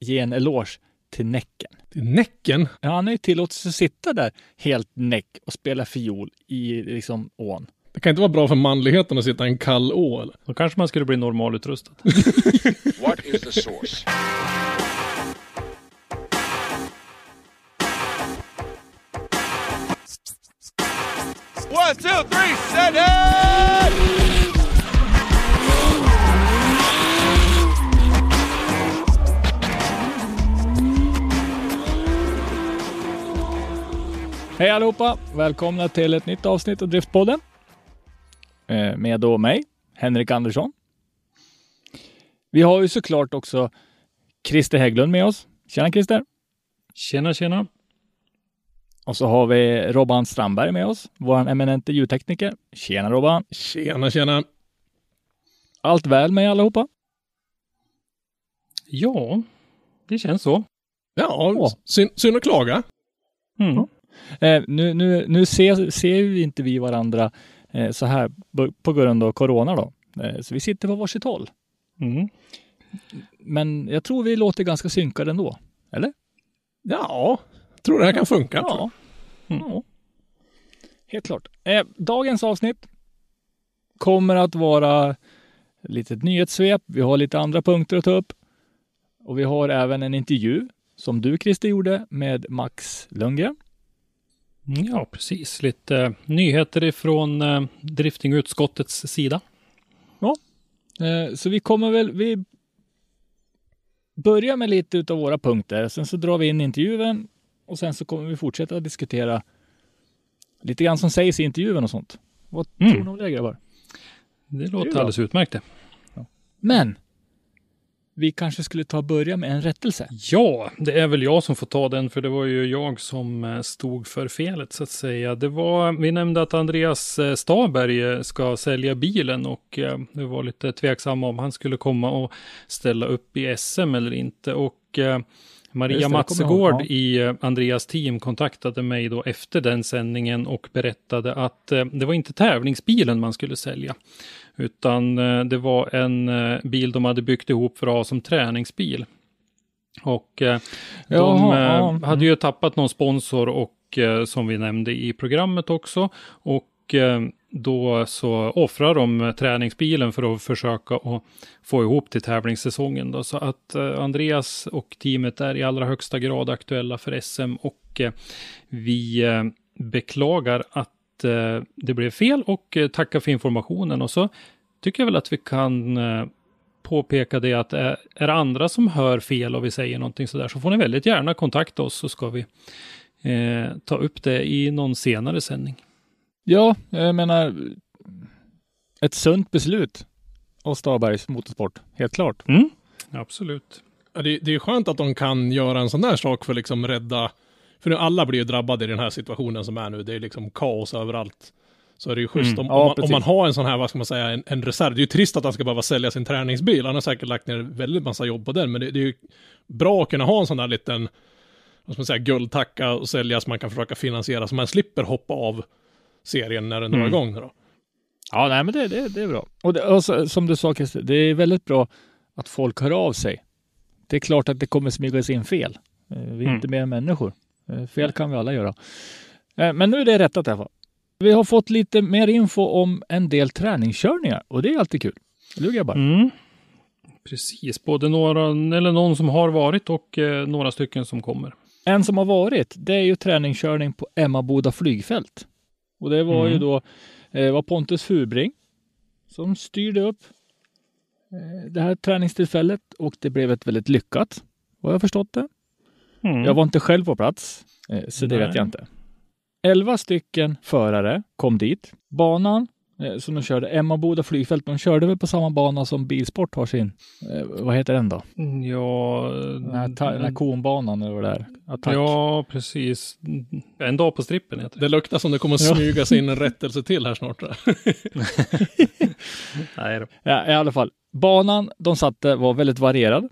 ge en eloge till Näcken. Till Näcken? Ja, han har ju tillåtits att sitta där helt näck och spela fiol i liksom ån. Det kan inte vara bra för manligheten att sitta i en kall å eller? Då kanske man skulle bli normalutrustad. What is the source? One, two, three, set it! Hej allihopa! Välkomna till ett nytt avsnitt av Driftpodden. Eh, Med då mig, Henrik Andersson. Vi har ju såklart också Christer Hägglund med oss. Tjena Christer! Tjena, tjena. Och så har vi Robban Strandberg med oss, vår eminente ljudtekniker. Tjena Robban! Tjena, tjena. Allt väl med allihopa? Ja, det känns så. Ja, synd, synd att klaga. Mm. Eh, nu nu, nu ser, ser ju inte vi varandra eh, så här på- grund av corona då. Eh, så vi sitter på varsitt håll. Mm. Men jag tror vi låter ganska synkade ändå. Eller? Ja, tror det här kan funka. Ja. ja. Helt klart. Dagens avsnitt kommer att vara litet nyhetssvep. Vi har lite andra punkter att ta upp. Och vi har även en intervju som du Christer gjorde med Max Lundgren. Ja, precis. Lite eh, nyheter ifrån eh, driftingutskottets sida. Eh, så vi kommer väl, vi börjar med lite utav våra punkter. Sen så drar vi in intervjun och sen så kommer vi fortsätta diskutera lite grann som sägs i intervjun och sånt. Vad Mm. tror ni om det grabbar? Det låter bra. alldeles utmärkt det. Men vi kanske skulle ta och börja med en rättelse. Ja, det är väl jag som får ta den, för det var ju jag som eh, stod för felet så att säga. Det var, vi nämnde att Andreas eh, Staberg eh, ska sälja bilen och det var lite tveksamma om han skulle komma och ställa upp i SM eller inte. Och Maria Matsegård i Andreas team kontaktade mig då efter den sändningen och berättade att det var inte tävlingsbilen man skulle sälja. Utan eh, det var en eh, bil de hade byggt ihop för att ha som träningsbil. Och eh, de Jaha, ja, mm. hade ju tappat någon sponsor och som vi nämnde i programmet också. Och då så offrar de träningsbilen för att försöka att få ihop till tävlingssäsongen. Då. Så att Andreas och teamet är i allra högsta grad aktuella för SM och vi beklagar att eh, det blev fel och eh, tackar för informationen. Och så tycker jag väl att vi kan eh, påpeka det att är, är det andra som hör fel och vi säger någonting sådär så får ni väldigt gärna kontakta oss så ska vi eh, ta upp det i någon senare sändning. Ja, jag menar ett sunt beslut av Starbergs Motorsport, helt klart. Mm. Absolut. Ja, det, det är skönt att de kan göra en sån där sak för att liksom rädda, för nu alla blir ju drabbade i den här situationen som är nu, det är liksom kaos överallt. Så är det ju schysst Mm, om, ja, om, man, om man har en sån här, vad ska man säga, en, en reserv. Det är ju trist att han ska behöva sälja sin träningsbil, han har säkert lagt ner väldigt massa jobb på den, men det, det är ju bra att kunna ha en sån där liten, vad ska man säga, guldtacka och sälja så man kan försöka finansiera, så man slipper hoppa av serien när den drar Mm. igång. Då. Ja, nej, men det, det, det är bra. Och, det, och så, som du sa Christer, det är väldigt bra att folk hör av sig. Det är klart att det kommer smygas in fel. Eh, Vi är Mm. inte mer än människor. Eh, Fel kan vi alla göra. Eh, Men nu är det rättat i alla fall. Vi har fått lite mer info om en del träningskörningar och det är alltid kul. Eller hur grabbar? Mm. Precis, både några, eller någon som har varit och eh, några stycken som kommer. En som har varit, det är ju träningskörning på Emmaboda flygfält. Och det var ju Mm. då Det var Pontus Fubring som styrde upp eh, det här träningstillfället och det blev ett väldigt lyckat, vad jag förstått det. Mm. Jag var inte själv på plats, eh, så det Nej. vet jag inte. Elva stycken förare kom dit. Banan eh, som de körde, Emmaboda flygfält, de körde väl på samma bana som Bilsport har sin, eh, vad heter den då? Ja, Den här, ta- den här konbanan eller vad det är. Attack. ja, precis. En dag på strippen heter det. Det luktar som det kommer att smyga sig in en rättelse till här snart. Nej då. Ja, I alla fall, banan de satte var väldigt varierad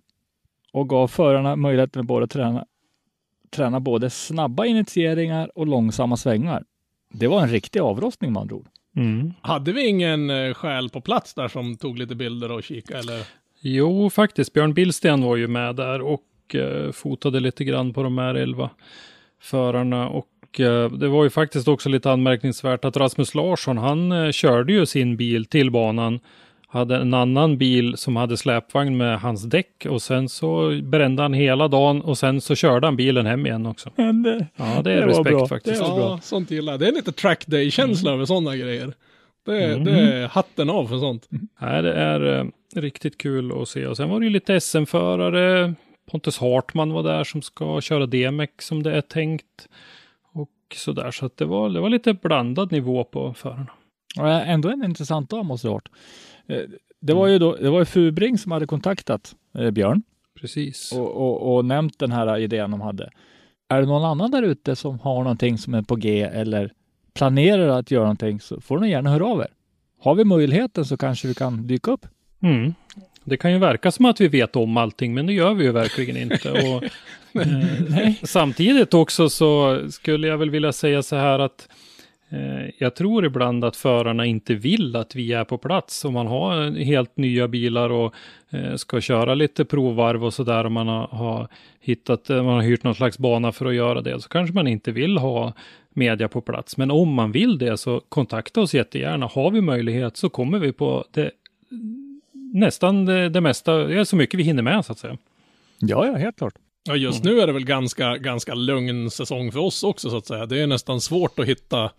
och gav förarna möjligheten att både träna, träna både snabba initieringar och långsamma svängar. Det var en riktig avrostning med andra ord. Mm. Hade vi ingen eh, själ på plats där som tog lite bilder och kika eller? Jo, faktiskt. Björn Billsten var ju med där och eh, fotade lite grann på de här elva förarna. Och eh, det var ju faktiskt också lite anmärkningsvärt att Rasmus Larsson, han eh, körde ju sin bil till banan. Hade en annan bil som hade släpvagn med hans däck och sen så brände han hela dagen och sen så körde han bilen hem igen också. Men det, Ja, det är Det respekt bra. faktiskt. Det Ja, sånt gillar jag. Det är lite track day-känsla över sådana grejer. Det, Mm. det är hatten av för sånt. Nej, det är eh, riktigt kul att se. Och sen var det ju lite SM-förare. Pontus Hartman var där som ska köra DMX som det är tänkt. Och sådär. Så att det var, det var lite blandad nivå på förarna. ändå en intressant dag måste det ha varit. Eh, Det var ju då, det var ju Fubring som hade kontaktat eh, Björn Precis. och, och, och nämnt den här idén de hade. Är det någon annan där ute som har någonting som är på G eller planerar att göra någonting så får ni gärna höra av er. Har vi möjligheten så kanske vi kan dyka upp. Mm. Det kan ju verka som att vi vet om allting, men det gör vi ju verkligen inte. Och, eh, samtidigt också så skulle jag väl vilja säga så här att jag tror ibland att förarna inte vill att vi är på plats. Om man har eh, helt nya bilar och eh, ska köra lite provvarv och så där och man har, hittat, eh, man har hyrt någon slags bana för att göra det, så kanske man inte vill ha media på plats. Men om man vill det så kontakta oss jättegärna. Har vi möjlighet så kommer vi på det nästan det, det mesta, det är så mycket vi hinner med så att säga. Ja, ja, helt klart. Ja, just nu är det väl ganska, ganska lugn säsong för oss också så att säga. Det är nästan svårt att hitta,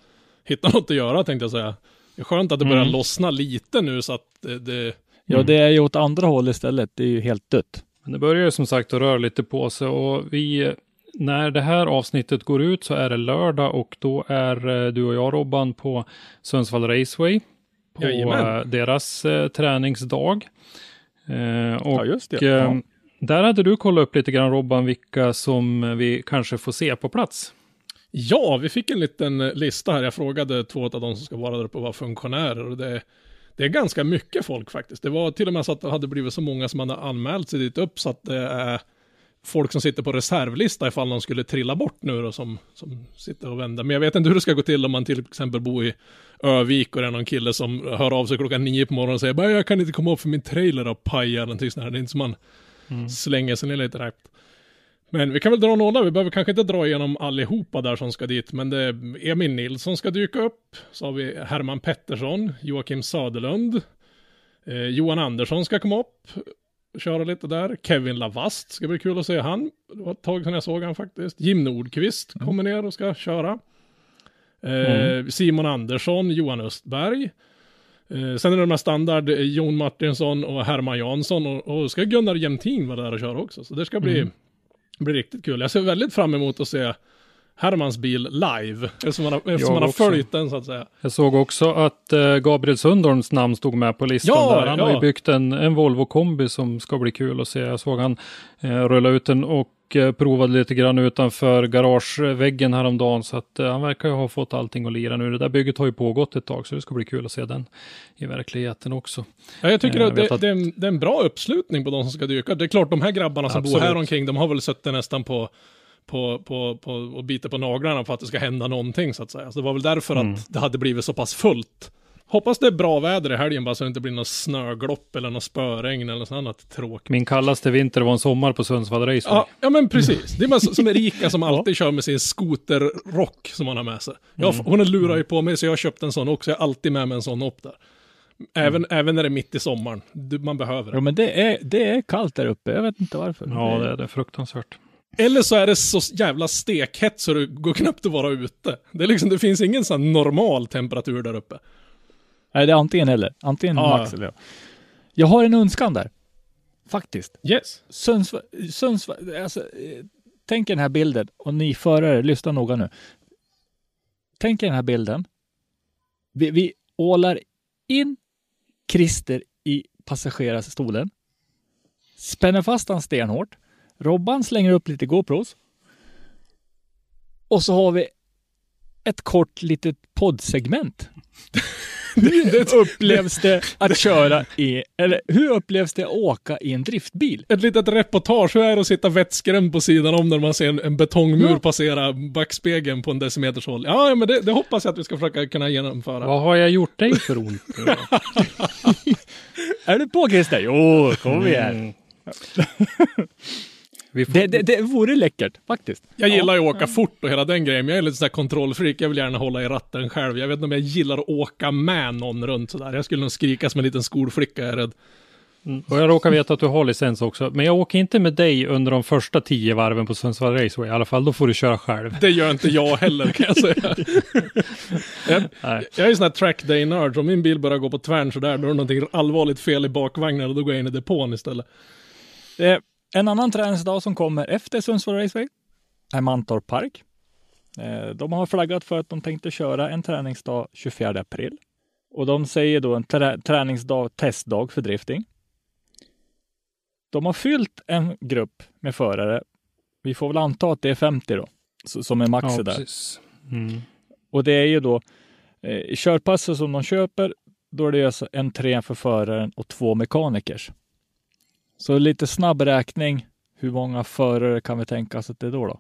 hitta något att göra tänkte jag säga. Det är skönt att det börjar Mm. lossna lite nu så att det, det Ja, det är ju åt andra håll istället. Det är ju helt dött. Men det börjar ju som sagt att röra lite på sig och vi, när det här avsnittet går ut så är det lördag och då är eh, du och jag Robban på Sundsvall Raceway på Jajamän. eh, deras eh, träningsdag. Eh, och Ja, just det. Ja. där hade du kollat upp lite grann Robban vilka som vi kanske får se på plats. Ja, vi fick en liten eh, lista här. Jag frågade två av de som ska vara där uppe var funktionärer och det, det är ganska mycket folk faktiskt. Det var till och med så att det hade blivit så många som hade anmält sig dit upp så att det är folk som sitter på reservlista ifall de skulle trilla bort nu då som, som sitter och vänder. Men jag vet inte hur det ska gå till om man till exempel bor i Övik och det är någon kille som hör av sig klockan nio på morgonen och säger bara jag kan inte komma upp för min trailer och pajar eller någonting sånt här. Det är inte som man slänger sig ner lite direkt. Men vi kan väl dra några, vi behöver kanske inte dra igenom allihopa där som ska dit, men det är Emil Nilsson ska dyka upp, så har vi Herman Pettersson, Joakim Söderlund, eh, Johan Andersson ska komma upp, köra lite där, Kevin Lavast ska bli kul att se han, det var ett tag sedan jag såg han faktiskt, Jim Nordqvist kommer ner och ska köra, eh, Simon Andersson, Johan Östberg, Eh, sen är det de här standard, eh, Jon Martinsson och Herman Jansson. Och, och ska Gunnar Jämtin vara där och köra också. Så det ska bli, blir riktigt kul. Jag ser väldigt fram emot att se Hermans bil live, eftersom man har, eftersom man har följt den så att säga. Jag såg också att eh, Gabriel Sundholms namn stod med på listan Ja, där. Han har ju ja. byggt en, en Volvo kombi som ska bli kul att se. Jag såg han eh, rulla ut den och eh, provade lite grann utanför garageväggen häromdagen. Så att eh, han verkar ju ha fått allting att lira nu. Det där bygget har ju pågått ett tag så det ska bli kul att se den i verkligheten också. Ja, jag tycker Eh, jag det, att- det, är en, det är en bra uppslutning på de som ska dyka. Det är klart, de här grabbarna som bor Absolut. här omkring, de har väl suttit nästan på på, på, på, och biter på naglarna för att det ska hända någonting så att säga. Så det var väl därför Mm. att det hade blivit så pass fullt. Hoppas det är bra väder i helgen bara så det inte blir något snöglopp eller något spöregn eller något annat tråkigt. Min kallaste vinter var en sommar på Sundsvall Raceway. Ja, ja men precis. Det är man som Erika som alltid kör med sin skoterrock som han har med sig. Jag, Mm. hon lurar ju på mig så jag har köpt en sån också. Jag är alltid med mig en sån upp där. Även, även när det är mitt i sommaren. Du, man behöver Ja, det. men det är, det är kallt där uppe. Jag vet inte varför. Ja, det är det. Fruktansvärt. Eller så är det så jävla stekhett så det går knappt att vara ute. Det, är liksom, det finns ingen sån normal temperatur där uppe. Nej, det är antingen eller. Antingen Ja. Max eller jag. Jag har en önskan där. Faktiskt. Yes. Sundsvall, Sundsvall alltså, tänk er den här bilden och ni förare, lyssna noga nu. Tänk er den här bilden. Vi, vi ålar in Christer i passagerarstolen. Spänner fast han stenhårt. Robban slänger upp lite GoPros. Och så har vi ett kort litet poddsegment. Hur upplevs det att köra i, eller hur upplevs det att åka i en driftbil? Ett litet reportage, hur är det att sitta vettskrämd på sidan om när man ser en, en betongmur Ja. passera backspegeln på en decimeters håll? Ja, men det, det hoppas jag att vi ska försöka kunna genomföra. Vad har jag gjort dig för ont? Är du på Christer? Jo, kom igen. Mm. Får, Det, det, det vore läckert faktiskt. Jag gillar ju att åka fort och hela den grejen, men jag är lite sådär kontrollfreak. Jag vill gärna hålla i ratten själv. Jag vet inte om jag gillar att åka med någon runt sådär. Jag skulle nog skrika som en liten skolflicka, jag är rädd. Mm. Och jag råkar veta att du har licens också. Men jag åker inte med dig under de första tio varven på Sundsvall Raceway i alla fall. Då får du köra själv. Det gör inte jag heller kan jag säga. jag, Nej. jag är ju sån här track day nörd, om min bil börjar gå på tvärn sådär, då är det någonting allvarligt fel i bakvagnen och då går jag in i depån istället. Eh, en annan träningsdag som kommer efter Sundsvall Raceway är Mantorp Park. Eh, de har flaggat för att de tänkte köra en träningsdag 24 april. Och de säger då en trä träningsdag, testdag för drifting. De har fyllt en grupp med förare. Vi får väl anta att det är 50 då, som är maxet Ja, där. Mm. Och det är ju då eh, i körpasset som de köper, då är det alltså en tre för föraren och två mekanikers. Så lite snabb räkning. Hur många förare kan vi tänka oss att det är då? då?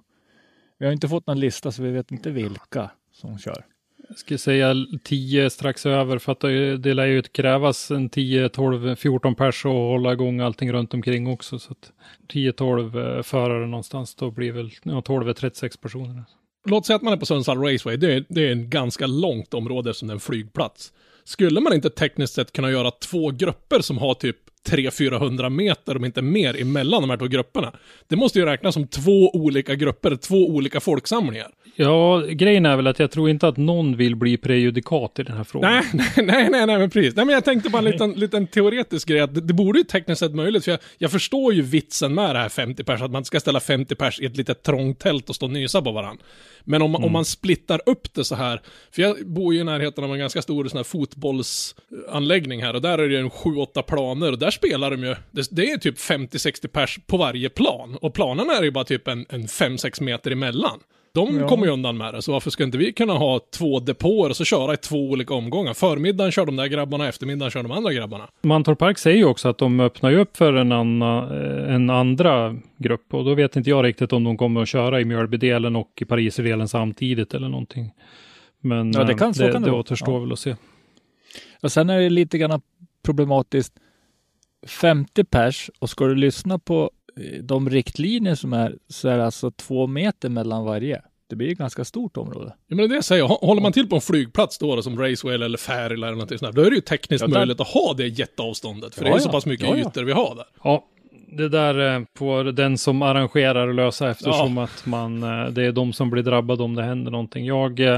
Vi har inte fått någon lista så vi vet inte vilka som kör. Jag skulle säga 10 strax över för att det det lär ju krävas en 10, 12, 14 pers och hålla igång allting runt omkring också. Så att 10, 12 eh, förare någonstans, då blir väl ja, 12, 36 personer. Låt säga att man är på Sundsvall Raceway, det är, det är en ganska långt område som en flygplats. Skulle man inte tekniskt sett kunna göra två grupper som har typ 300-400 meter, om inte mer, emellan de här två grupperna? Det måste ju räknas som två olika grupper, två olika folksamlingar. Ja, grejen är väl att jag tror inte att någon vill bli prejudikat i den här frågan. Nej, nej, nej, nej, nej, men precis. Nej, men jag tänkte bara en liten, liten teoretisk grej, att det, det borde ju tekniskt sett möjligt, för jag, jag förstår ju vitsen med det här 50 pers, att man ska ställa 50 pers i ett litet trångt tält och stå och nysa på varandra. Men om, om man splittar upp det så här, för jag bor ju i närheten av en ganska stor sån här fotbollsanläggning här, och där är det en 7-8 planer, och där spelar de ju, det, det är typ 50-60 pers på varje plan, och planerna är ju bara typ en, en 5-6 meter emellan. De Ja. kommer ju undan med det, så varför ska inte vi kunna ha två depåer och så köra i två olika omgångar? Förmiddagen kör de där grabbarna, eftermiddagen kör de andra grabbarna. Mantorp Park säger ju också att de öppnar ju upp för en, anna, eh, en andra grupp och då vet inte jag riktigt om de kommer att köra i Mjölbydelen och i Pariserdelen samtidigt eller någonting. Men Ja, det eh, kan- det, kan det det återstår Ja. väl att se. Och sen är det lite grann problematiskt. 50 pers och ska du lyssna på de riktlinjer som är så är det alltså två meter mellan varje. Det blir ett ganska stort område. Ja, men det är det jag säger, Hå- håller man till på en flygplats då, då som Raceway eller Färila eller någonting sånt där, då är det ju tekniskt Ja, där- möjligt att ha det jätteavståndet, för det Ja, är så ja. pass mycket Ja, ja. ytor vi har där. Ja, det där eh, får den som arrangerar att lösa eftersom att man, eh, det är de som blir drabbade om det händer någonting. Jag eh,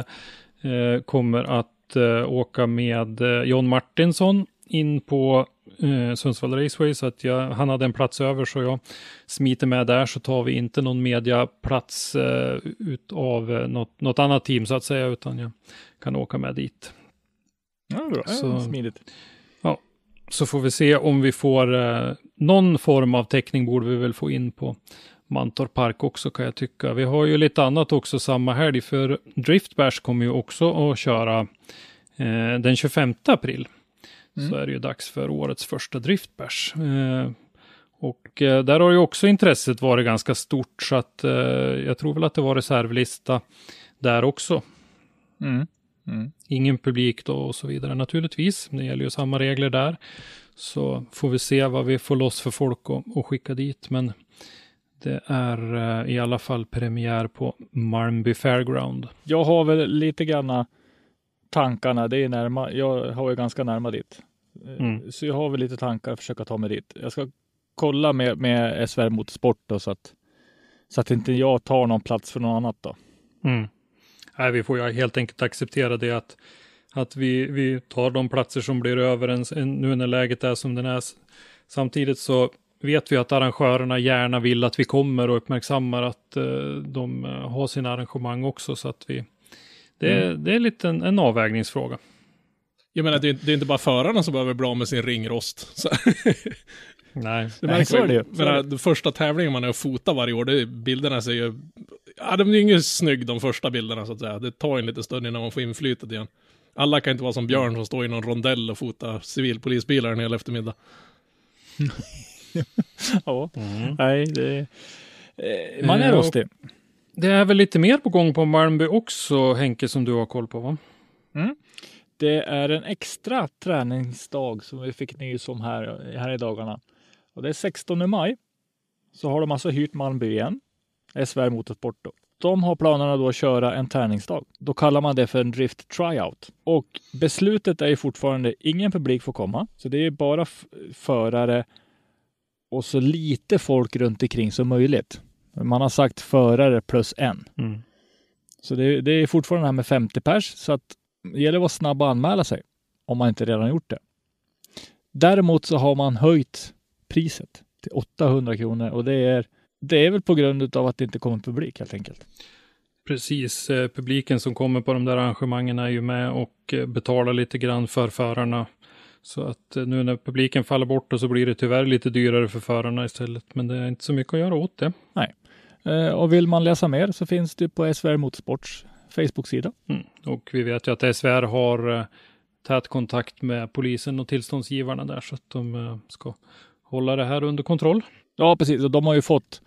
eh, kommer att eh, åka med eh, John Martinsson in på eh, Sundsvall Raceway så att jag, han hade en plats över så jag smiter med där så tar vi inte någon mediaplats eh, utav eh, något, något annat team så att säga utan jag kan åka med dit. Ja, bra. Så- Ja, smidigt. Så får vi se om vi får eh, någon form av täckning borde vi väl få in på Mantorp Park också kan jag tycka. Vi har ju lite annat också samma helg för Drift Bash kommer ju också att köra eh, den 25 april. Så är det ju dags för årets första Drift Bash. Eh, och eh, där har ju också intresset varit ganska stort så att eh, jag tror väl att det var reservlista där också. Mm. Mm. Ingen publik då och så vidare naturligtvis. Det gäller ju samma regler där. Så får vi se vad vi får loss för folk att att skicka dit. Men det är eh, i alla fall premiär på Malmby Fairground. Jag har väl lite granna tankarna. Det är närma. Jag har ju ganska närma dit. Eh, Mm. Så jag har väl lite tankar att försöka ta mig dit. Jag ska kolla med, med SVR Motorsport då, så att så att inte jag tar någon plats för någon annat då. Mm. Nej, vi får ju helt enkelt acceptera det att Att vi, vi tar de platser som blir över en, en, nu när läget är som den är. Samtidigt så vet vi att arrangörerna gärna vill att vi kommer och uppmärksammar att eh, de eh, har sina arrangemang också. Så att vi, det, mm. det är lite en, en avvägningsfråga. Jag menar, det är, det är inte bara förarna som behöver bli av med sin ringrost. Så. Nej, det Nej så är det ju. Den första tävlingen man är och fotar varje år, det, bilderna ser ju... Ja, de är ju inget snygg de första bilderna så att säga. Det tar en lite stund innan man får inflytet igen. Alla kan inte vara som Björn som står i någon rondell och fotar civilpolisbilar en hel eftermiddag. ja, mm. nej, det... Eh, man är rostig. Det är väl lite mer på gång på Malmby också, Henke, som du har koll på va? Mm. Det är en extra träningsdag som vi fick nys om här, här i dagarna. Och det är 16 maj. Så har de alltså hyrt Malmby igen. SVR Motorsport då. De har planerna då att köra en träningsdag. Då kallar man det för en drift tryout. Och beslutet är ju fortfarande ingen publik får komma. Så det är bara förare och så lite folk runt omkring som möjligt. Man har sagt förare plus en. Mm. Så det, det, är fortfarande det här med 50 pers. Så att det gäller att vara snabb och anmäla sig om man inte redan gjort det. Däremot så har man höjt priset till 800 kronor och det är, det är väl på grund av att det inte kommer publik helt enkelt. Precis, eh, publiken som kommer på de där arrangemangen är ju med och eh, betalar lite grann för förarna. Så att eh, nu när publiken faller bort så blir det tyvärr lite dyrare för förarna istället. Men det är inte så mycket att göra åt det. Nej, och vill man läsa mer så finns det på SVR Motorsports Facebook-sida. Mm. Och vi vet ju att SVR har tät kontakt med polisen och tillståndsgivarna där så att de ska hålla det här under kontroll. Ja, precis. Och de har ju fått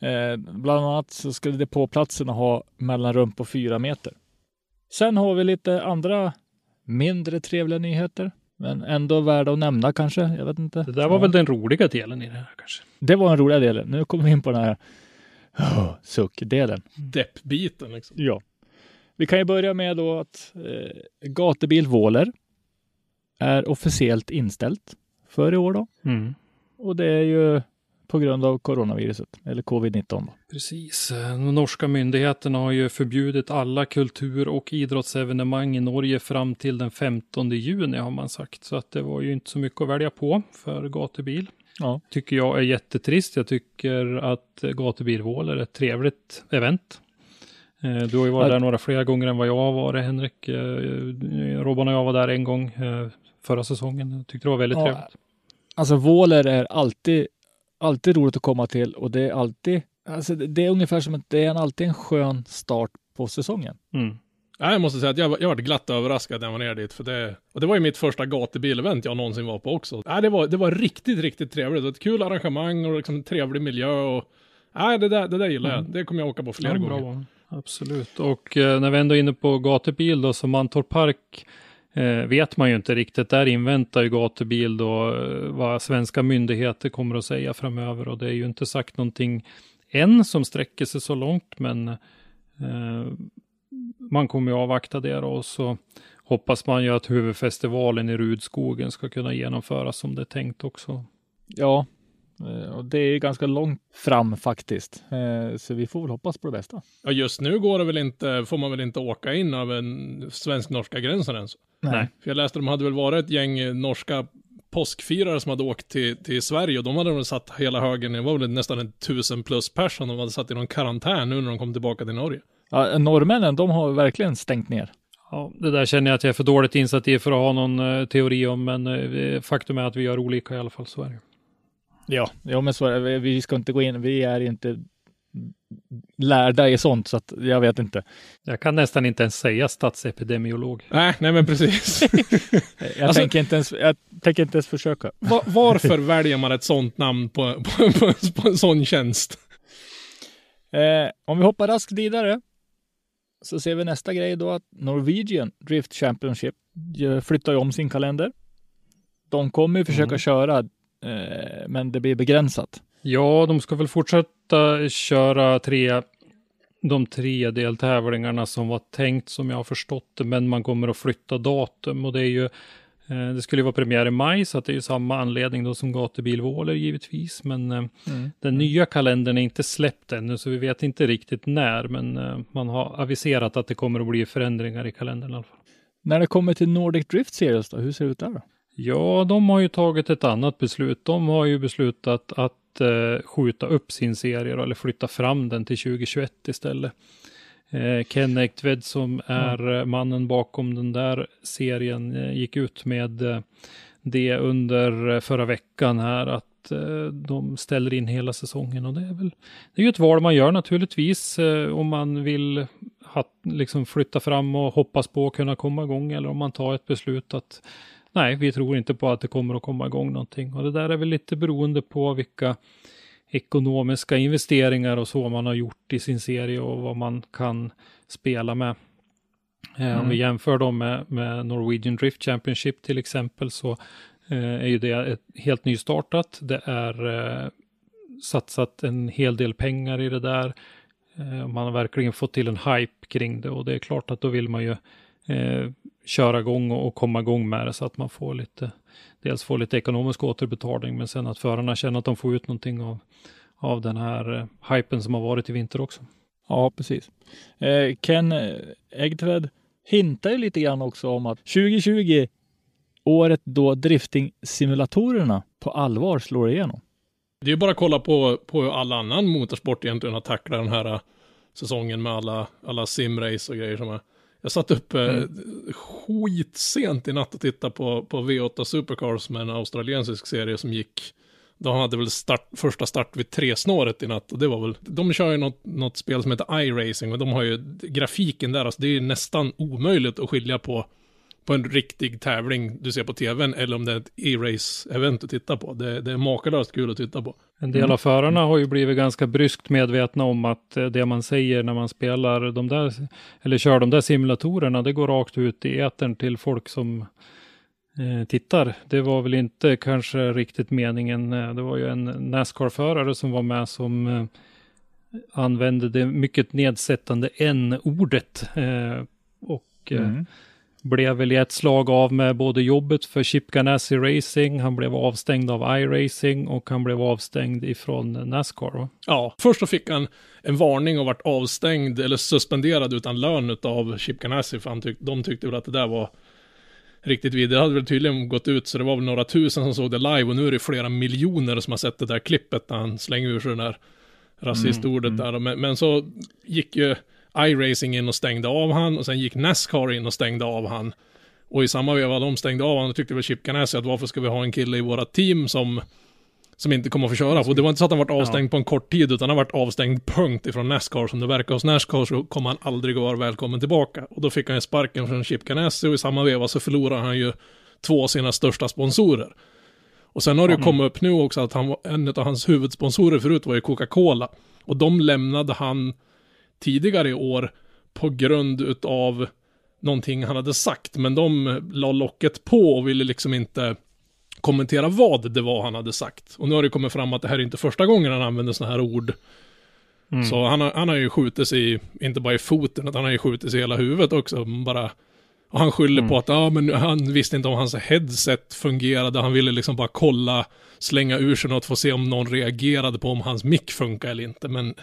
eh, bland annat så ska depåplatserna ha mellanrum på fyra meter. Sen har vi lite andra mindre trevliga nyheter, men ändå värda att nämna kanske. Jag vet inte. Det där var ja. väl den roliga delen i det här kanske? Det var den roliga delen. Nu kommer vi in på den här oh, suckdelen. Deppbiten liksom. Ja. Vi kan ju börja med då att eh, gatubil Våler är officiellt inställt för i år då. Mm. Och det är ju på grund av coronaviruset, eller covid-19. Precis. De norska myndigheterna har ju förbjudit alla kultur och idrottsevenemang i Norge fram till den 15 juni har man sagt. Så att det var ju inte så mycket att välja på för gatubil. Ja. Tycker jag är jättetrist. Jag tycker att gatubilvål är ett trevligt event. Eh, du har ju varit där några fler gånger än vad jag har varit, Henrik. Eh, Robban och jag var där en gång eh, förra säsongen. Jag tyckte det var väldigt ja, trevligt. Alltså Våler är alltid, alltid roligt att komma till och det är alltid, alltså det är ungefär som att det är alltid en skön start på säsongen. Mm. Ja, jag måste säga att jag, jag var glatt överraskad när jag var ner dit, för det, och det var ju mitt första gatubil-event jag någonsin var på också. Ja, det, var, det var riktigt, riktigt trevligt. Det var ett kul arrangemang och liksom trevlig miljö och ja, det, där, det där gillar mm. jag. Det kommer jag åka på flera ja, gånger. Absolut, och eh, när vi ändå är inne på gatubil då, så Mantorp Park eh, vet man ju inte riktigt. Där inväntar ju gatubil då eh, vad svenska myndigheter kommer att säga framöver och det är ju inte sagt någonting än som sträcker sig så långt, men eh, man kommer ju avvakta det då och så hoppas man ju att huvudfestivalen i Rudskogen ska kunna genomföras som det är tänkt också. Ja, Eh, och det är ganska långt fram faktiskt. Eh, så vi får väl hoppas på det bästa. Ja, just nu går det väl inte, får man väl inte åka in över svensk-norska gränsen ens. Nej. För jag läste att de hade väl varit ett gäng norska påskfirare som hade åkt till, till Sverige och de hade väl satt hela högen, det var väl nästan en tusen plus person de hade satt i någon karantän nu när de kom tillbaka till Norge. Ja, norrmännen, de har verkligen stängt ner. Ja, det där känner jag att jag är för dåligt insatt i för att ha någon uh, teori om, men uh, faktum är att vi gör olika i alla fall, så är det. Ja, ja men så är det. Vi ska inte gå in, vi är inte lärda i sånt, så att jag vet inte. Jag kan nästan inte ens säga statsepidemiolog. Nej, nej men precis. jag, alltså, tänker inte ens, jag tänker inte ens försöka. Var, varför väljer man ett sånt namn på, på, på, på en sån tjänst? Eh, om vi hoppar raskt vidare så ser vi nästa grej då att Norwegian Drift Championship flyttar om sin kalender. De kommer ju försöka mm. köra Eh, men det blir begränsat. Ja, de ska väl fortsätta köra tre, de tre deltävlingarna som var tänkt som jag har förstått det, men man kommer att flytta datum och det är ju det skulle vara premiär i maj, så att det är ju samma anledning då som gatubilvåler givetvis. Men eh, mm. den nya kalendern är inte släppt ännu, så vi vet inte riktigt när. Men man har aviserat att det kommer att bli förändringar i kalendern i alla fall. När det kommer till Nordic Drift Series då, hur ser det ut där då? Ja, de har ju tagit ett annat beslut. De har ju beslutat att eh, skjuta upp sin serie eller flytta fram den till 2021 istället. Eh, Ken Ektved som är eh, mannen bakom den där serien eh, gick ut med det under förra veckan här att de ställer in hela säsongen. Och det är väl det är ju ett val man gör naturligtvis om man vill ha, liksom flytta fram och hoppas på att kunna komma igång eller om man tar ett beslut att nej, vi tror inte på att det kommer att komma igång någonting. Och det där är väl lite beroende på vilka ekonomiska investeringar och så man har gjort i sin serie och vad man kan spela med. Eh, Om Mm. vi jämför dem med, med Norwegian Drift Championship till exempel så eh, är ju det ett helt nystartat. Det är eh, satsat en hel del pengar i det där. Man har verkligen fått till en hype kring det och det är klart att då vill man ju eh, köra igång och, och komma igång med det så att man får lite, dels får lite ekonomisk återbetalning men sen att förarna känner att de får ut någonting av, av den här eh, hypen som har varit i vinter också. Ja, precis. Eh, Ken eh, Egtved hintar ju lite grann också om att 2020, året då drifting-simulatorerna på allvar slår igenom. Det är ju bara att kolla på, på all annan motorsport egentligen har tacklat den här äh, säsongen med alla, alla simrace och grejer som är. Jag satt upp eh, skitsent i natt och tittade på, på V8 Supercars med en australiensisk serie som gick. De hade väl start, första start vid tre snåret i natt och det var väl, de kör ju något, något spel som heter iRacing och de har ju grafiken där, alltså det är ju nästan omöjligt att skilja på på en riktig tävling du ser på tvn eller om det är ett e-race-event du tittar på. Det, det är makalöst kul att titta på. En del av förarna har ju blivit ganska bryskt medvetna om att eh, det man säger när man spelar de där, eller kör de där simulatorerna, det går rakt ut i etern till folk som eh, tittar. Det var väl inte kanske riktigt meningen. Eh, Det var ju en Nascar-förare som var med som eh, använde det mycket nedsättande n-ordet. Eh, och eh, Mm. Blev väl i ett slag av med både jobbet för Chip Ganassi Racing, han blev avstängd av iRacing och han blev avstängd ifrån Nascar. Va? Ja, först så fick han en varning och vart avstängd eller suspenderad utan lön av Chip Ganassi för han tyck, de tyckte väl att det där var riktigt vidare. Det hade väl tydligen gått ut så det var väl några tusen som såg det live och nu är det flera miljoner som har sett det där klippet när han slänger ur sig det där rasistordet där. Men, men så gick ju iRacing in och stängde av han och sen gick Nascar in och stängde av han. Och i samma veva de stängde av han, då tyckte väl Chip Ganassi att varför ska vi ha en kille i våra team som som inte kommer att få köra. Och det var inte så att han varit avstängd på en kort tid, utan han varit avstängd punkt ifrån Nascar. Som det verkar hos Nascar så kommer han aldrig att vara välkommen tillbaka. Och då fick han ju sparken från Chip Ganassi och i samma veva så förlorade han ju två av sina största sponsorer. Och sen har det ju kommit upp nu också att han var, en av hans huvudsponsorer förut var ju Coca-Cola. Och de lämnade han tidigare i år på grund utav någonting han hade sagt. Men de la locket på och ville liksom inte kommentera vad det var han hade sagt. Och nu har det kommit fram att det här är inte första gången han använder sådana här ord. Så han har, han har ju skjutit sig, inte bara i foten, utan han har ju skjutit sig i hela huvudet också. Bara, och han skyller på att ja, men han visste inte om hans headset fungerade. Han ville liksom bara kolla, slänga ur sig något att se om någon reagerade på om hans mick funkar eller inte. Men,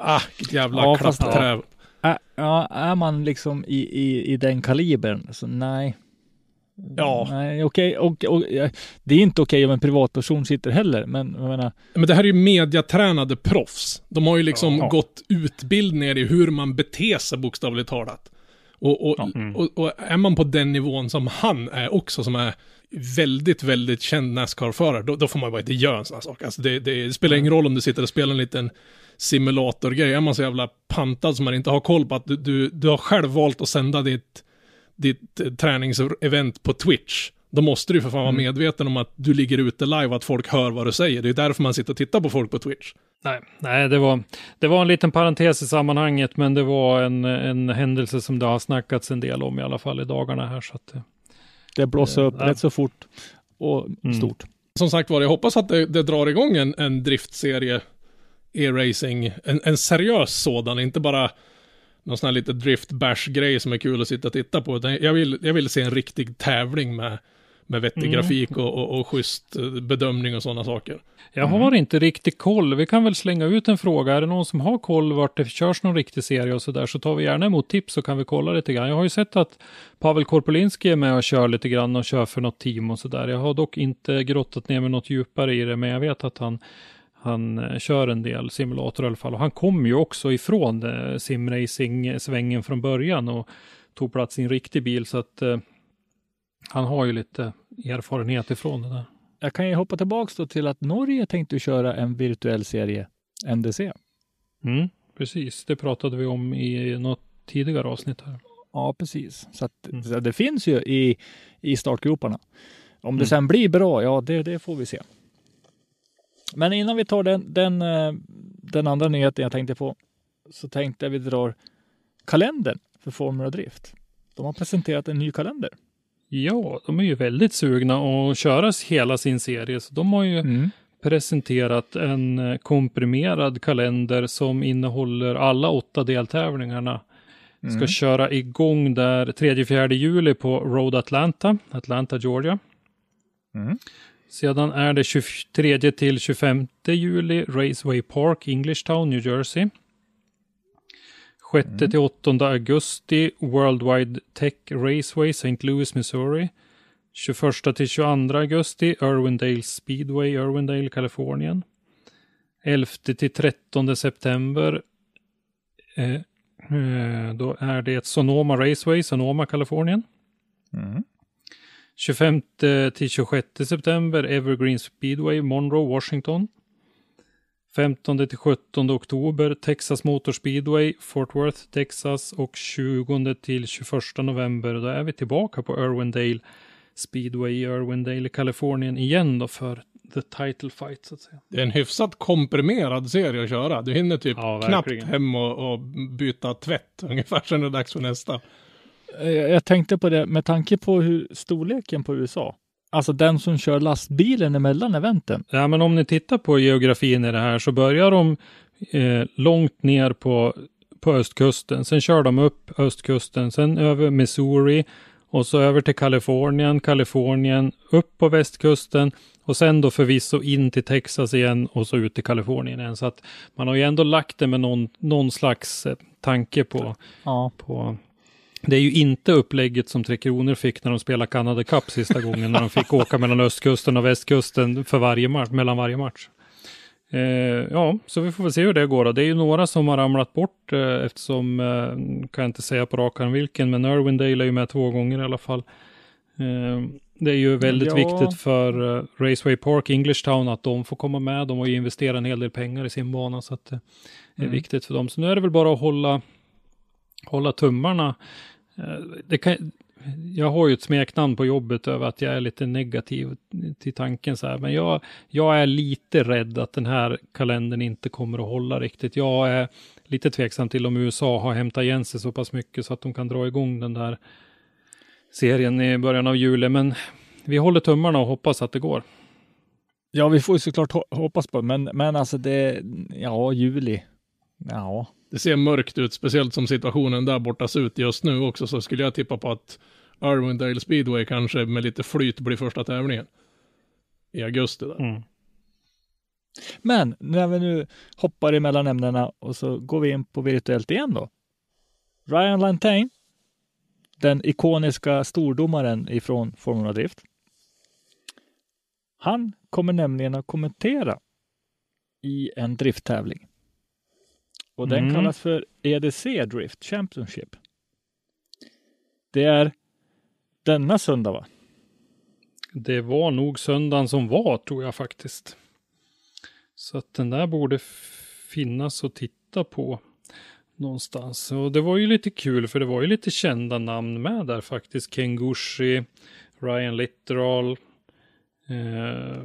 ah, jävla Ja, klappträv. Ja, är man liksom i, i, i den kalibern, så nej. Ja. Nej, okej. Och, och, ja, det är inte okej om en privatperson sitter heller, men jag menar, Men det här är ju mediatränade proffs. De har ju liksom Ja. gått utbildningar i hur man beter sig bokstavligt talat. Och, och, och, och är man på den nivån som han är också, som är väldigt, väldigt känd Nascar-förare, då, då får man bara inte göra en sån här sak. Alltså det, det, spelar ingen roll om du sitter och spelar en liten simulatorgrej. Är man så jävla pantad som man inte har koll på att du, du, du har själv valt att sända ditt, ditt eh, träningsevent på Twitch. Då måste du för fan vara medveten om att du ligger ute live och att folk hör vad du säger. Det är därför man sitter och tittar på folk på Twitch. Nej, nej det, var, det var en liten parentes i sammanhanget, men det var en, en händelse som det har snackats en del om i alla fall i dagarna här. Så att, eh, det blossar upp Ja. rätt så fort och Mm. stort. Som sagt var, jag hoppas att det, det drar igång en, en driftserie, e-racing, en, en seriös sådan, inte bara någon sån här lite drift bash grej som är kul att sitta och titta på. Jag vill, jag vill se en riktig tävling med, med vettig Mm. grafik och, och, och schysst eh, bedömning och sådana saker. Jag har inte riktigt koll. Vi kan väl slänga ut en fråga. Är det någon som har koll vart det körs någon riktig serie och så där så tar vi gärna emot tips så kan vi kolla lite grann. Jag har ju sett att Pavel Korpolinski är med och kör lite grann och kör för något team och så där. Jag har dock inte grottat ner mig något djupare i det, men jag vet att han han eh, kör en del simulator i alla fall och han kom ju också ifrån eh, simracing-svängen från början och tog plats i en riktig bil så att eh, han har ju lite erfarenhet ifrån det där. Jag kan ju hoppa tillbaks då till att Norge tänkte köra en virtuell serie, NDC. Mm, precis, det pratade vi om i något tidigare avsnitt här. Ja, precis. Så, att, Mm. så det finns ju i, i startgroparna. Om det Mm. sen blir bra, ja, det, det får vi se. Men innan vi tar den, den, eh, den andra nyheten jag tänkte på, så tänkte jag vi drar kalendern för Formula Drift. De har presenterat en ny kalender. Ja, de är ju väldigt sugna att köra hela sin serie, så de har ju presenterat en eh, komprimerad kalender som innehåller alla åtta deltävlingarna. Ska köra igång där 3-4 juli på Road Atlanta, Atlanta, Georgia. Mm. Sedan är det 23 till 25 juli Raceway Park, Englishtown, New Jersey. 6 till 8 augusti Worldwide Tech Raceway, St. Louis, Missouri. 21 till 22 augusti Irwindale Speedway, Irwindale, Kalifornien. 11 till 13 september eh, eh, då är det Sonoma Raceway, Sonoma, Kalifornien. Mm. 25 till 26 september Evergreen Speedway, Monroe, Washington. 15 till 17 oktober Texas Motor Speedway, Fort Worth, Texas och 20 till 21 november då är vi tillbaka på Irwindale Speedway i Irwindale, Kalifornien igen då för the title fight så att säga. Det är en hyfsat komprimerad serie att köra. Du hinner typ Ja, knappt hem och, och byta tvätt ungefär sen är det dags för nästa. Jag tänkte på det med tanke på hur storleken på USA. Alltså den som kör lastbilen emellan eventen. Ja, men om ni tittar på geografin i det här så börjar de eh, långt ner på, på östkusten. Sen kör de upp östkusten, sen över Missouri och så över till Kalifornien, Kalifornien, upp på västkusten och sen då förvisso in till Texas igen och så ut till Kalifornien igen. Så att man har ju ändå lagt det med någon, någon slags eh, tanke på, Ja. på det är ju inte upplägget som Tre Kronor fick när de spelade Canada Cup sista gången, när de fick åka mellan östkusten och västkusten för varje match, mellan varje match. Eh, ja, så vi får väl se hur det går. Då. Det är ju några som har ramlat bort eh, eftersom, eh, kan jag inte säga på rak arm vilken, men Irwindale är ju med två gånger i alla fall. Eh, det är ju väldigt Ja. viktigt för eh, Raceway Park, Englishtown, att de får komma med. De har ju investerat en hel del pengar i sin bana, så att det är Mm. viktigt för dem. Så nu är det väl bara att hålla, hålla tummarna. Eh, det kan, jag har ju ett smeknamn på jobbet över att jag är lite negativ till tanken så här, men jag, jag är lite rädd att den här kalendern inte kommer att hålla riktigt. Jag är lite tveksam till om USA har hämtat igen sig så pass mycket så att de kan dra igång den där serien i början av juli, men vi håller tummarna och hoppas att det går. Ja, vi får ju såklart hoppas på men, men alltså det, ja, juli. Ja, det ser mörkt ut, speciellt som situationen där borta ser ut just nu också, så skulle jag tippa på att Irwindale Speedway kanske med lite flyt blir första tävlingen. I augusti där. Mm. Men när vi nu hoppar emellan ämnena och så går vi in på virtuellt igen då. Ryan Lantain, den ikoniska stordomaren ifrån Formula Drift. Han kommer nämligen att kommentera i en drifttävling. Och den Mm. kallas för EDC Drift Championship. Det är denna söndag va? Det var nog söndagen som var, tror jag faktiskt. Så att den där borde finnas att titta på någonstans. Och det var ju lite kul, för det var ju lite kända namn med där faktiskt. Ken Gushi, Ryan Littoral, eh,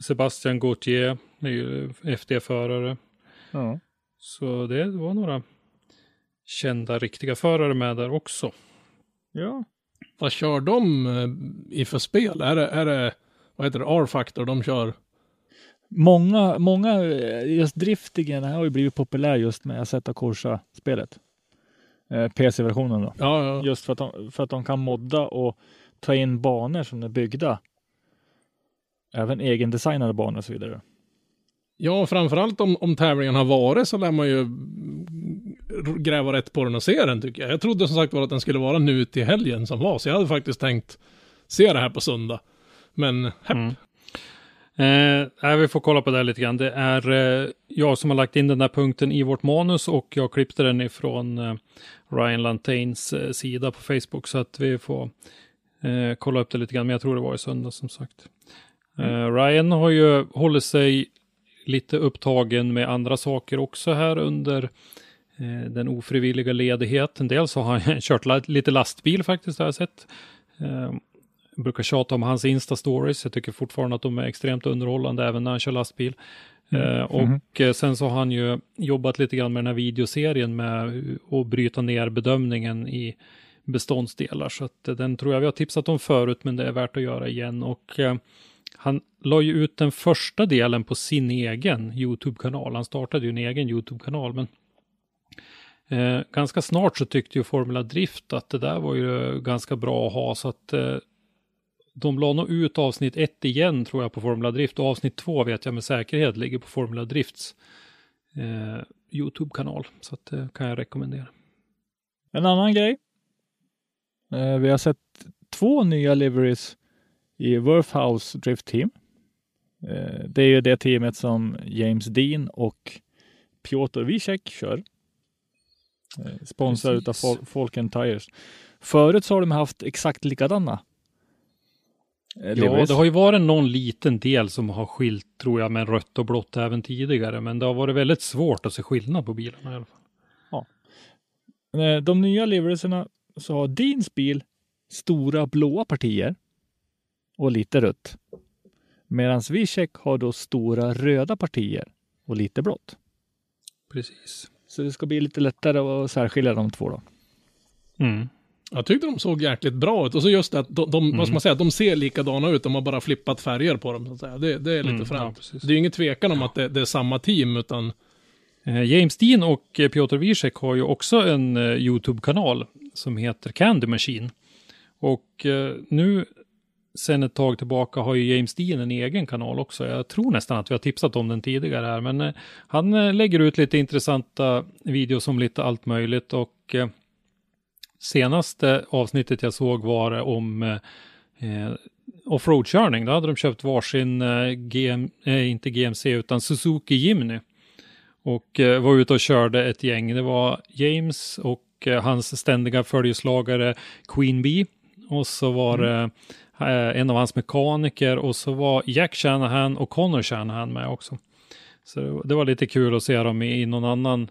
Sebastian Gauthier, är ju FD-förare. Ja. Så det var några kända riktiga förare med där också. ja. Vad kör de eh, i för spel? Är det, är det vad heter det, R-Factor de kör? Många, många, eh, just driftingen har ju blivit populär just med Assetto Corsa-spelet. Eh, PC-versionen då. Ja, ja. Just för att, de, för att de kan modda och ta in banor som är byggda. Även egendesignade banor och så vidare. Ja, framförallt om, om tävlingen har varit så lär man ju gräva rätt på den och se den tycker jag. Jag trodde som sagt var att den skulle vara nu till helgen som var, så jag hade faktiskt tänkt se det här på söndag. Men hepp. Mm. Eh, vi får kolla på det lite grann. Det är eh, jag som har lagt in den här punkten i vårt manus och jag klippte den ifrån eh, Ryan Lantains eh, sida på Facebook så att vi får eh, kolla upp det lite grann. Men jag tror det var i söndag som sagt. Mm. Ryan har ju hållit sig lite upptagen med andra saker också här under eh, den ofrivilliga ledigheten. Dels har han kört lite lastbil faktiskt, har jag sett. Eh, jag brukar tjata om hans Insta-stories. Jag tycker fortfarande att de är extremt underhållande även när han kör lastbil. Mm. Uh, och mm. sen så har han ju jobbat lite grann med den här videoserien med att bryta ner bedömningen i beståndsdelar. Så att den tror jag vi har tipsat om förut, men det är värt att göra igen. Och han la ju ut den första delen på sin egen YouTube-kanal. Han startade ju en egen YouTube-kanal, men eh, ganska snart så tyckte ju Formula Drift att det där var ju ganska bra att ha, så att eh, de la nog ut avsnitt 1 igen tror jag på Formula Drift och avsnitt 2 vet jag med säkerhet ligger på Formula Drifts eh, YouTube-kanal. Så att det eh, kan jag rekommendera. En annan grej. Eh, vi har sett två nya liveries i Worthhouse Drift Team. Eh, det är ju det teamet som James Dean och Piotr Wiesek kör. Eh, sponsrad utav Falken Tires. Förut så har de haft exakt likadana. Eh, ja, det har ju varit någon liten del som har skilt, tror jag, med rött och blått även tidigare. Men det har varit väldigt svårt att se skillnad på bilarna i alla fall. Ja. De nya liverierna så har Deans bil stora blåa partier och lite rött. Medan Zwischek har då stora röda partier och lite blått. Precis. Så det ska bli lite lättare att särskilja de två då. Mm. Jag tyckte de såg jäkligt bra ut och så just det att de, de mm. vad ska man säga, de ser likadana ut, de har bara flippat färger på dem. Så att säga. Det, det är lite mm, fränt. Ja, det är ju ingen tvekan om att det, det, är samma team utan eh, James Dean och eh, Piotr Wiesek har ju också en eh, YouTube-kanal som heter Candy Machine. Och nu sen ett tag tillbaka har ju James Dean en egen kanal också. Jag tror nästan att vi har tipsat om den tidigare här, men eh, han eh, lägger ut lite intressanta videos om lite allt möjligt och eh, senaste avsnittet jag såg var om eh, offroadkörning. Då hade de köpt varsin, eh, GM, eh, inte GMC, utan Suzuki Jimny. Och eh, var ute och körde ett gäng. Det var James och hans ständiga följeslagare Queen Bee. Och så var det mm Eh, en av hans mekaniker och så var Jack Shanahan och Connor Shanahan med också. Så det var lite kul att se dem i någon annan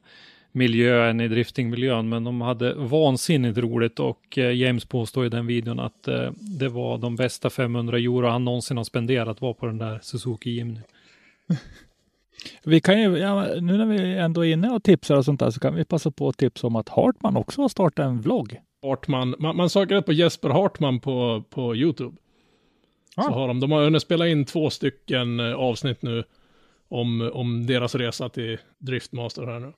miljö än i driftingmiljön, men de hade vansinnigt roligt och eh, James påstår i den videon att eh, det var de bästa 500 euro han någonsin har spenderat var på den där Suzuki Jimny. Vi kan ju, ja, nu när vi ändå är inne och tipsar och sånt där så kan vi passa på att tipsa om att Hartman också har startat en vlogg. Hartman, man, man söker på Jesper Hartman på, på YouTube. Ah. Så har de, de har hunnit spela in två stycken eh, avsnitt nu om, om deras resa till Driftmaster här nu.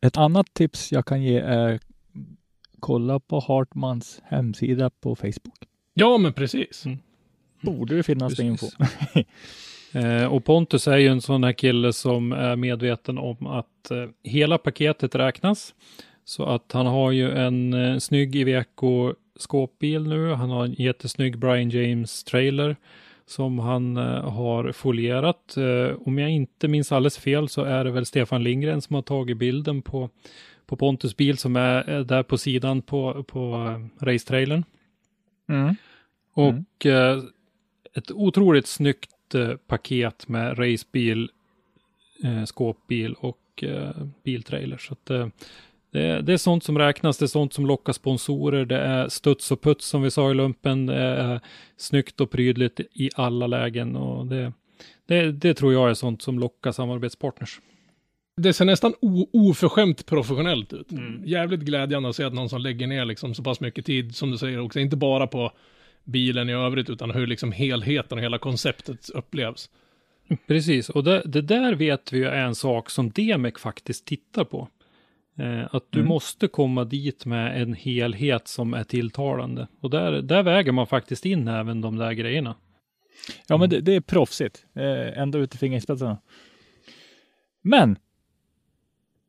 Ett annat tips jag kan ge är kolla på Hartmans hemsida på Facebook. Ja, men precis. Mm. Borde det finnas det info. eh, och Pontus är ju en sån här kille som är medveten om att eh, hela paketet räknas. Så att han har ju en eh, snygg Iveco skåpbil nu. Han har en jättesnygg Brian James trailer som han eh, har folierat. Eh, om jag inte minns alldeles fel så är det väl Stefan Lindgren som har tagit bilden på, på Pontus bil som är, är där på sidan på, på uh, racetrailern. Mm. Och mm. Uh, ett otroligt snyggt uh, paket med racebil, uh, skåpbil och biltrailer. Så att, det är, det är sånt som räknas, det är sånt som lockar sponsorer, det är studs och puts som vi sa i lumpen, det är snyggt och prydligt i alla lägen och det, det, det tror jag är sånt som lockar samarbetspartners. Det ser nästan oförskämt professionellt ut. Mm. Jävligt glädjande att se att någon som lägger ner liksom så pass mycket tid, som du säger också, inte bara på bilen i övrigt, utan hur liksom helheten och hela konceptet upplevs. Precis, och det, det där vet vi ju är en sak som Demek faktiskt tittar på. Eh, att du Mm. måste komma dit med en helhet som är tilltalande. Och där, där väger man faktiskt in även de där grejerna. Ja, men det, det är proffsigt. Eh, ända ut i fingerspetsarna. Men.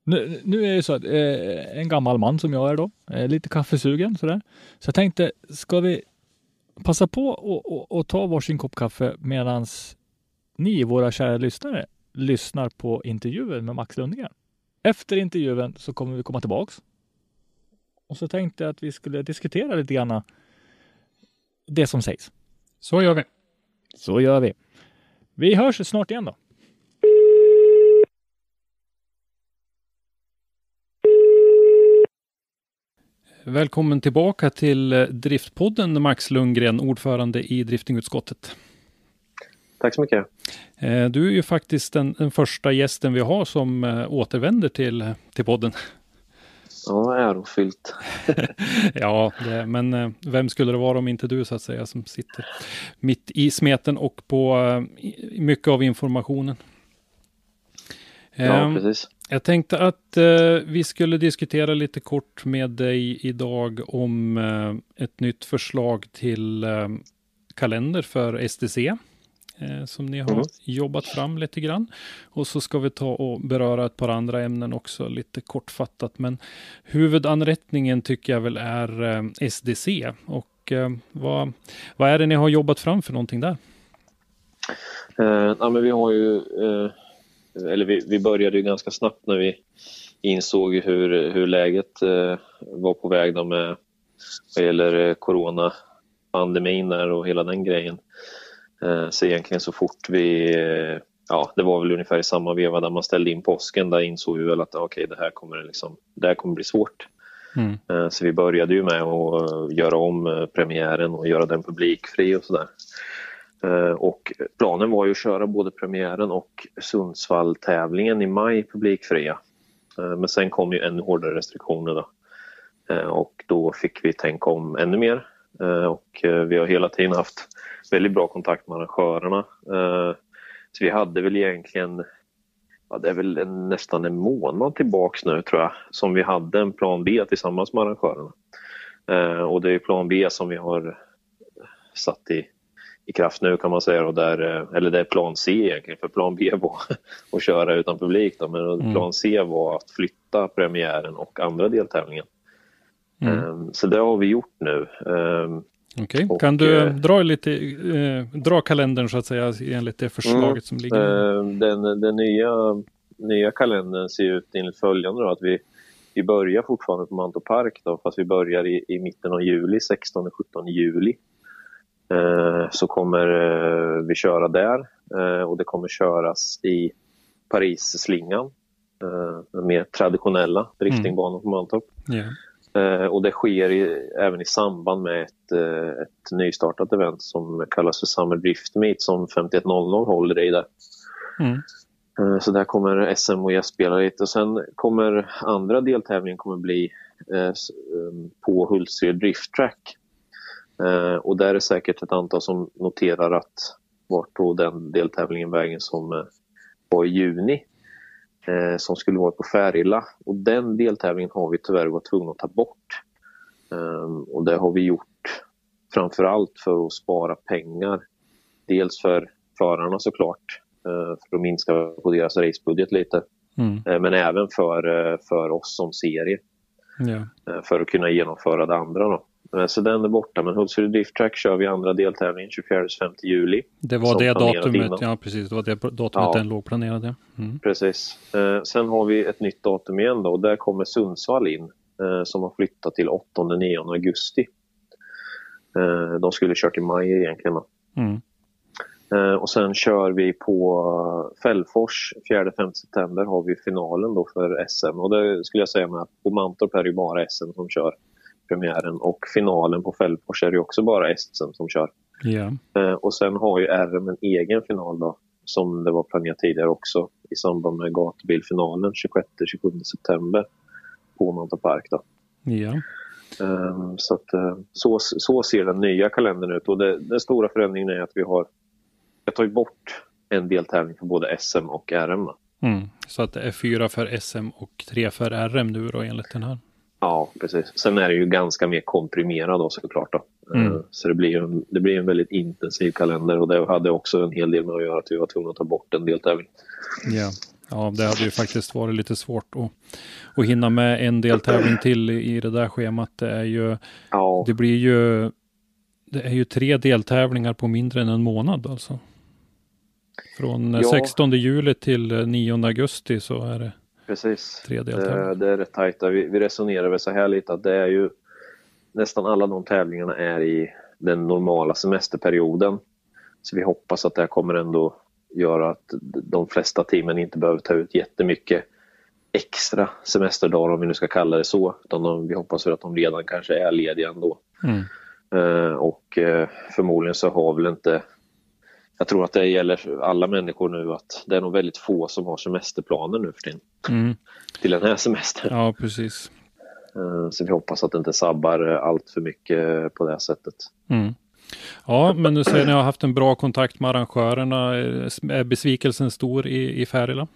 Nu, nu är det så att eh, en gammal man som jag är då, är lite kaffesugen sådär. Så jag tänkte, ska vi passa på och, och, och ta varsin kopp kaffe medans ni, våra kära lyssnare, lyssnar på intervjun med Max Lundgren. Efter intervjun så kommer vi komma tillbaks. Och så tänkte jag att vi skulle diskutera lite grann det som sägs. Så gör vi. Så gör vi. Vi hörs snart igen då. Välkommen tillbaka till Driftpodden Max Lundgren, ordförande i driftingutskottet. Tack så mycket. Eh, Du är ju faktiskt den, den första gästen vi har som eh, återvänder till, till podden. Ja, ärofyllt. Ja, det, men eh, vem skulle det vara om inte du så att säga som sitter mitt i smeten och på mycket av informationen. Ja, Ehm, precis. Jag tänkte att vi skulle diskutera lite kort med dig idag om ett nytt förslag till kalender för STC. Eh, som ni har Mhm. jobbat fram lite grann. Och så ska vi ta och beröra ett par andra ämnen också lite kortfattat. Men huvudanrättningen tycker jag väl är eh, SDC. Och eh, vad, vad är det ni har jobbat fram för någonting där? Eh, ja, men vi har ju, eh, eller vi, vi började ju ganska snabbt när vi insåg hur, hur läget eh, var på väg då med vad gäller eh, coronapandemin och hela den grejen. Eh, så egentligen så fort vi, eh, ja det var väl ungefär i samma veva där man ställde in påsken, där insåg vi väl att okej det här kommer liksom, det här kommer bli svårt. Mm. Eh, Så vi började ju med att göra om premiären och göra den publikfri och sådär. Och planen var ju att köra både premiären och Sundsvall-tävlingen i maj publikfria. Men sen kom ju ännu hårdare restriktioner då. Och då fick vi tänka om ännu mer. Eh, Och eh, vi har hela tiden haft väldigt bra kontakt med arrangörerna. Eh, Så vi hade väl egentligen ja, det är väl en, nästan en månad tillbaks nu tror jag som vi hade en plan B tillsammans med arrangörerna. Och det är plan B som vi har satt i, i kraft nu kan man säga. Och där, eller det är plan C egentligen för plan B var att köra utan publik. Då, men Mm. plan C var att flytta premiären och andra deltävlingen. Mm. Eh, så det har vi gjort nu. Eh, Okej, Och, kan du eh, dra lite, eh, dra kalendern så att säga enligt det förslaget Mm, som ligger? Eh, Den, den nya, nya kalendern ser ut enligt följande då, att vi, vi börjar fortfarande på Mantorp Park då, fast vi börjar i, i mitten av juli, 16-17 juli. Eh, så kommer eh, vi köra där och det kommer köras i Paris-slingan. Den mer traditionella driftingbanan på Mantorp. Ja. Eh, och det sker i, även i samband med ett, eh, ett nystartat event som kallas för Summer Drift Meet som 5100 håller i där. Mm. Eh, Så där kommer SM och gästspelare hit och sen kommer andra deltävlingen kommer bli eh, s- eh, på Hultsfred Drift Track. Och där är säkert ett antal som noterar att vart tog den deltävlingen vägen som var i juni eh, som skulle vara på Färila. Och den deltävlingen har vi tyvärr varit tvungna att ta bort. Eh, och det har vi gjort framförallt för att spara pengar. Dels för förarna såklart, eh, för att minska på deras racebudget lite. Mm. Eh, Men även för, eh, för oss som serie, Ja. eh, för att kunna genomföra det andra. Då. Eh, Så den är borta, men Hultsfred Drift Track kör vi andra deltävlingen 24-5 juli. Det var det datumet, innan. ja precis, det var det datumet Ja. den låg planerad. Mm. Precis. Eh, sen har vi ett nytt datum igen då, och där kommer Sundsvall in eh, som har flyttat till 8-9 augusti. De skulle kört i maj egentligen. Mm. Och sen kör vi på Fällfors 4-5 september har vi finalen då för SM. Och det skulle jag säga med att på Mantorp är det ju bara SM som kör premiären och finalen på Fällfors är det ju också bara SM som kör. Eh, och sen har ju RM en egen final då som det var planerat tidigare också i samband med gatubilfinalen 26-27 september på Mantorp Park. Då. Eh, så, att, eh, så, så ser den nya kalendern ut och det, den stora förändringen är att vi har, har tagit bort en deltävling för både SM och RM. Mm. Så att det är fyra för SM och tre för RM nu då enligt den här. Ja, precis. Sen är det ju ganska mer komprimerad då såklart. Då. Mm. Eh, Så det blir, en, det blir en väldigt intensiv kalender och det hade också en hel del med att göra att vi var tvungna att ta bort en del tävling. Ja. ja, det hade ju faktiskt varit lite svårt att, att hinna med en deltävling till i det där schemat. Det är ju, Ja, det blir ju, det är ju tre deltävlingar på mindre än en månad alltså. Från Ja. 16 juli till 9 augusti så är det precis. tre Det, deltävlingar. det är rätt tajt. Vi, vi resonerar väl så här lite att det är ju nästan alla de tävlingarna är i den normala semesterperioden. Så vi hoppas att det här kommer ändå göra att de flesta teamen inte behöver ta ut jättemycket extra semesterdagar om vi nu ska kalla det så. Utan de, vi hoppas väl att de redan kanske är lediga ändå. Mm. Eh, och eh, förmodligen så har väl inte jag tror att det gäller alla människor nu att det är nog väldigt få som har semesterplaner nu för tiden Mm. till den här semestern. Ja, precis. Eh, Så vi hoppas att det inte sabbar eh, allt för mycket på det sättet. Mm. Ja, men du säger att ni har haft en bra kontakt med arrangörerna. Är besvikelsen stor i, i Färila?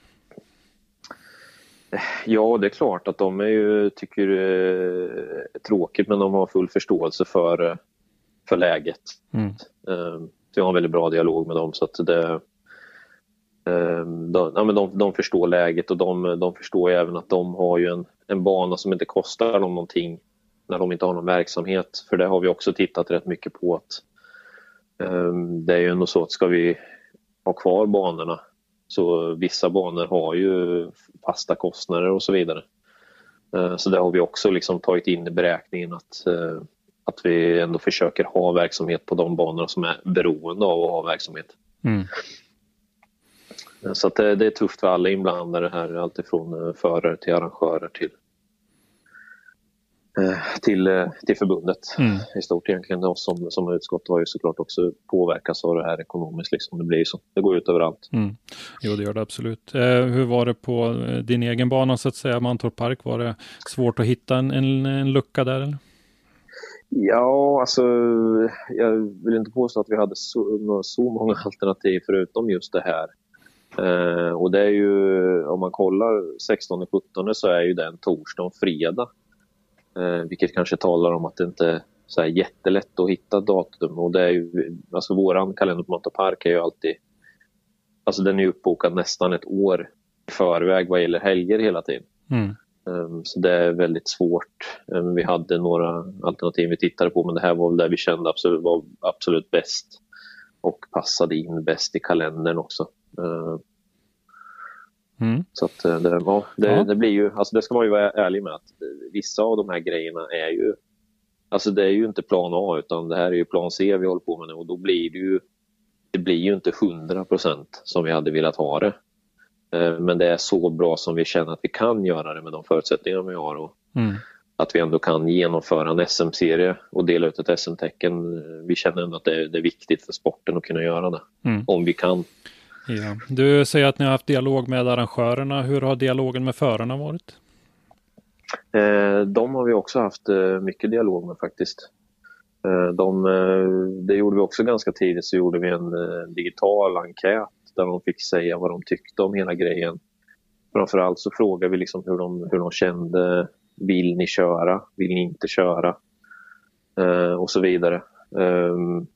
Ja, det är klart att de är ju, tycker det är tråkigt men de har full förståelse för, eh, för läget. Mm. Eh, så jag har en väldigt bra dialog med dem så att det ehm, de, ja, men de, de förstår läget och de, de förstår ju även att de har ju en, en bana som inte kostar dem någonting när de inte har någon verksamhet. För det har vi också tittat rätt mycket på att ehm, det är ju ändå så att ska vi ha kvar banorna så vissa banor har ju fasta kostnader och så vidare. Eh, så det har vi också liksom tagit in i beräkningen att, eh, att vi ändå försöker ha verksamhet på de banorna som är beroende av att ha verksamhet. Mm. Så det, det är tufft för alla inblandade här, alltifrån eh, förare till arrangörer till, eh, till, eh, till förbundet Mm. i stort egentligen. Och som, som utskott har ju såklart också påverkats av det här ekonomiskt. Liksom. Det blir så. Det går ut överallt. Mm. Jo, det gör det absolut. Eh, hur var det på din egen bana så att säga, Mantorp Park? Var det svårt att hitta en, en, en lucka där? Eller? Ja, alltså jag vill inte påstå att vi hade så, så många alternativ förutom just det här. Eh, och det är ju, om man kollar 16 och 17 så är ju det en torsdag och fredag. Eh, vilket kanske talar om att det inte är så här jättelätt att hitta datum. Och det är ju, alltså våran kalender på Manta Park är ju alltid, alltså den är ju uppbokad nästan ett år i förväg vad gäller helger hela tiden. Mm. Um, Så det är väldigt svårt. Um, Vi hade några alternativ vi tittade på men det här var väl det vi kände absolut, var absolut bäst och passade in bäst i kalendern också. Uh, Mm. Så att uh, det, ja, det, Ja. det blir ju, alltså det ska man ju vara ärlig med att vissa av de här grejerna är ju, alltså det är ju inte plan A utan det här är ju plan C vi håller på med nu och då blir det ju, det blir ju inte 100% som vi hade velat ha det. Uh, Men det är så bra som vi känner att vi kan göra det med de förutsättningar vi har och Mm. att vi ändå kan genomföra en SM-serie och dela ut ett SM-tecken. Vi känner ändå att det är, det är viktigt för sporten att kunna göra det. Mm. Om vi kan. Ja. Du säger att ni har haft dialog med arrangörerna. Hur har dialogen med förarna varit? Eh, de har vi också haft eh, mycket dialog med faktiskt. Eh, de, eh, det gjorde vi också ganska tidigt så gjorde vi en eh, digital enkät där de fick säga vad de tyckte om hela grejen. Framförallt så frågade vi liksom hur, de, hur de kände. Vill ni köra? Vill ni inte köra? Eh, och så vidare. Ehm,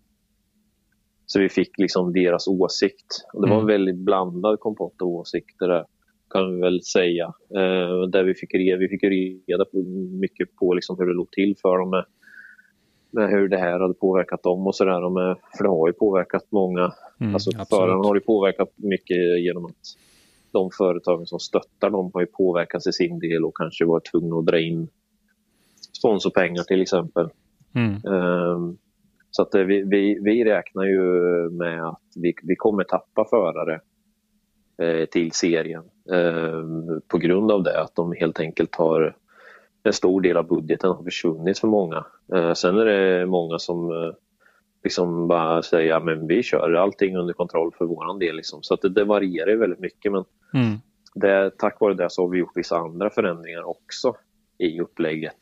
så vi fick liksom deras åsikt. Och det var en Mm. väldigt blandad kompott av åsikter där kan vi väl säga. Eh, där vi fick, re, vi fick reda på mycket på liksom hur det låg till för dem med, med hur det här hade påverkat dem och sådär. För det har ju påverkat många. Mm, alltså förarna har ju påverkat mycket genom att de företagen som stöttar dem har ju påverkats i sin del och kanske varit tvungna att dra in sponsorpengar till exempel. Mm. Ehm, Så att eh, vi, vi, vi räknar ju med att vi, vi kommer tappa förare eh, till serien ehm, på grund av det, att de helt enkelt har en stor del av budgeten har försvunnit för många. Eh, Sen är det många som eh, liksom bara säger men vi kör allting under kontroll för våran del. Liksom. Så att det, det varierar väldigt mycket men Mm. det, tack vare det så har vi gjort vissa andra förändringar också i upplägget.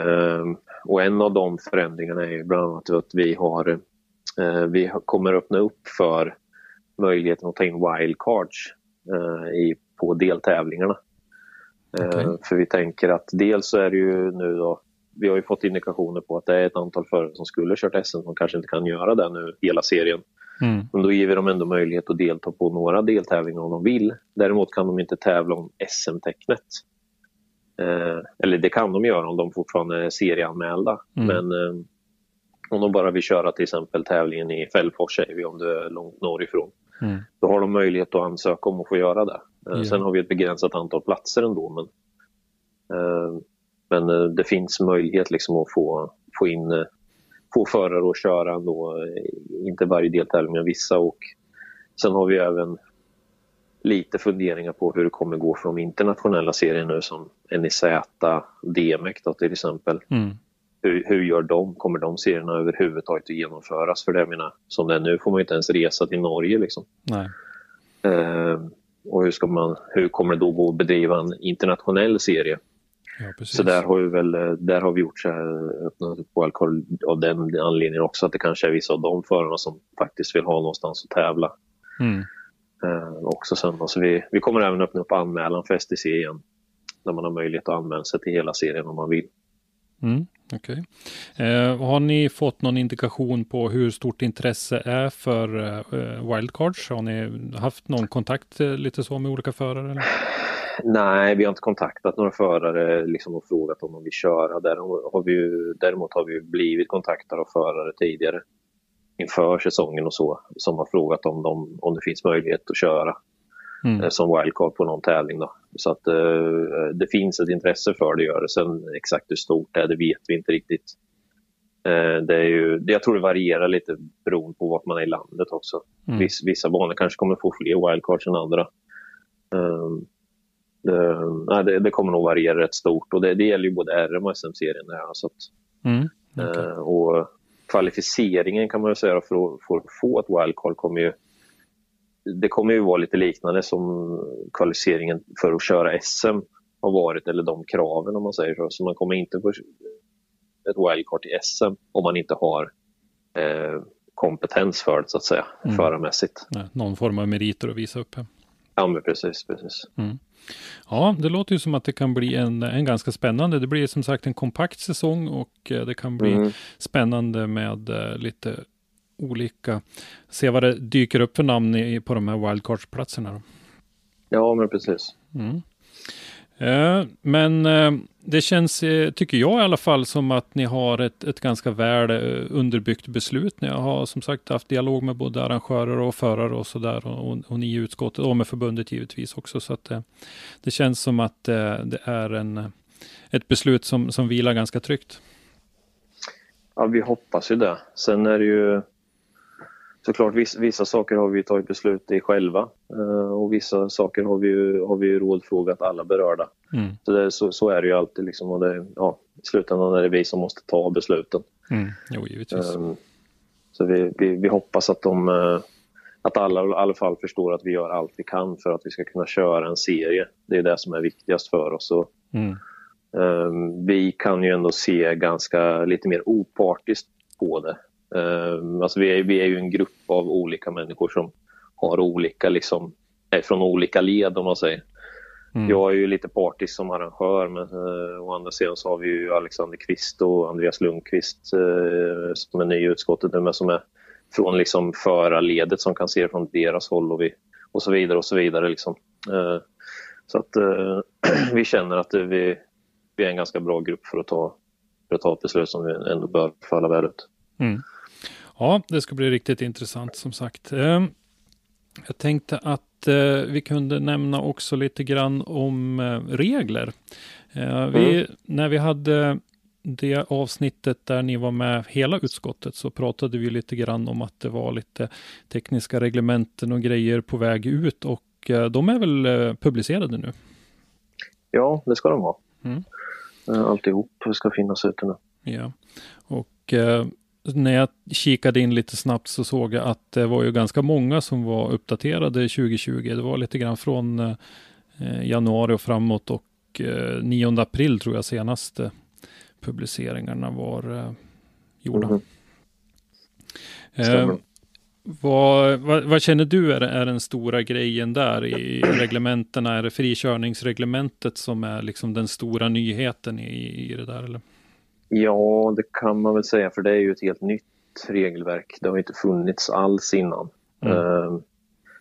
Ehm, och en av de förändringarna är bland annat att vi har eh, vi kommer öppna upp för möjligheten att ta in wildcards i, på deltävlingarna. Eh, Okej. För vi tänker att dels så är det ju nu då, vi har ju fått indikationer på att det är ett antal förare som skulle kört SM som kanske inte kan göra det nu hela serien. Mm. Men då ger vi dem ändå möjlighet att delta på några deltävlingar om de vill. Däremot kan de inte tävla om SM-tecknet. Eh, eller det kan de göra om de fortfarande är serieanmälda. Mm. Men eh, om de bara vill köra till exempel tävlingen i Fällfors säger vi om du är långt norrifrån. Mm. Då har de möjlighet att ansöka om att få göra det. Ja. Sen har vi ett begränsat antal platser ändå. Men, eh, men eh, det finns möjlighet liksom att få, få in få förare att köra ändå. Inte varje deltävling men vissa. Och sen har vi även lite funderingar på hur det kommer gå för de internationella serier nu som NIZ, DMEC då, till exempel. Mm. Hur, hur gör de? Kommer de serierna överhuvudtaget att genomföras? För det jag menar, som det är nu får man inte ens resa till Norge liksom. Nej. Eh, och hur, ska man, hur kommer det då gå att bedriva en internationell serie? Ja. Så där har vi väl eh, där har vi gjort så här, öppnat upp wildcard av den anledningen också att det kanske är vissa av de förarna som faktiskt vill ha någonstans att tävla Mm. eh, också sen. då. Så vi, vi kommer även öppna upp anmälan för STC igen. Där man har möjlighet att anmäla sig till hela serien om man vill. Mm, okej. Eh, har ni fått någon indikation på hur stort intresse är för eh, wildcards? Har ni haft någon kontakt eh, lite så med olika förare? Eller? Nej, vi har inte kontaktat några förare liksom, och frågat om de vill köra. Däremot har vi, ju, däremot har vi blivit kontaktade av förare tidigare inför säsongen och så som har frågat om, de, om det finns möjlighet att köra Mm. eh, som wildcard på någon tävling. Då. Så att eh, det finns ett intresse för det att göra. Sen exakt hur stort det är, det vet vi inte riktigt. Eh, det är ju, det, jag tror det varierar lite beroende på vart man är i landet också. Mm. Viss, vissa banor kanske kommer få fler wildcards än andra. Um, det, nej, det, det kommer nog variera rätt stort och det, det gäller ju både RM och SM-serien. Där, så att, Mm. okej. eh, och kvalificeringen kan man säga för att, för att få ett wildcard kommer ju det kommer ju vara lite liknande som kvalificeringen för att köra SM har varit, eller de kraven om man säger så. Så man kommer inte få ett wildcard till SM om man inte har eh, kompetens för det så att säga, Mm. förarmässigt. Nej, någon form av meriter att visa upp. Här. Ja men precis, precis. Ja, det låter ju som att det kan bli en, en ganska spännande. Det blir som sagt en kompakt säsong och eh, det kan bli Mm. spännande med eh, lite olika, se vad det dyker upp för namn i, på de här wildcardsplatserna. Ja men precis. Mm. Eh, men eh, det känns, eh, tycker jag i alla fall, som att ni har ett, ett ganska väl underbyggt beslut. Ni har som sagt haft dialog med både arrangörer och förare och sådär och, och ni i utskottet och med förbundet givetvis också. Så att det känns som att det är en, ett beslut som, som vilar ganska tryggt. Ja, vi hoppas ju det. Sen är det ju såklart vissa, vissa saker har vi tagit beslut i själva eh, och vissa saker har vi ju, har vi ju rådfrågat alla berörda. Mm. Så, det, så, så är det ju alltid. Liksom, och det, ja, I slutändan är det vi som måste ta besluten. Mm. Jo, givetvis. Um, så vi, vi, vi hoppas att, de, eh, att alla i alla fall förstår att vi gör allt vi kan för att vi ska kunna köra en serie. Det är det som är viktigast för oss. Och, Mm. um, vi kan ju ändå se ganska lite mer opartiskt på det. Um, alltså vi, är, vi är ju en grupp av olika människor som har olika, liksom, är från olika led om man säger. Mm. Jag är ju lite partisk som arrangör men eh, å andra sidan så har vi ju Alexander Kvist och Andreas Lundqvist eh, som är ny i utskottet nu men som är från liksom förarledet som kan se det från deras håll och, vi, och så vidare och så vidare. Liksom. Eh, så att eh, vi känner att eh, vi, vi är en ganska bra grupp för att ta, för att ta ett beslut som vi ändå bör falla väl ut. Mm. Ja, det ska bli riktigt intressant som sagt. Eh, Jag tänkte att eh, vi kunde nämna också lite grann om eh, regler. Eh, Vi, När vi hade det avsnittet där ni var med hela utskottet så pratade vi lite grann om att det var lite tekniska reglementen och grejer på väg ut och de är väl publicerade nu. Ja, det ska de ha. Mm. Alltihop ska finnas ute nu. Ja, och när jag kikade in lite snabbt så såg jag att det var ju ganska många som var uppdaterade 2020. Det var lite grann från eh, januari och framåt och eh, 9 april tror jag senaste publiceringarna var eh, gjorda. Mhm. Eh. Vad, vad, vad, känner du är, är den stora grejen där i reglementena? Är det frikörningsreglementet som är liksom den stora nyheten i, i det där? Eller? Ja, det kan man väl säga, för det är ju ett helt nytt regelverk. Det har inte funnits alls innan. Mm. Ehm,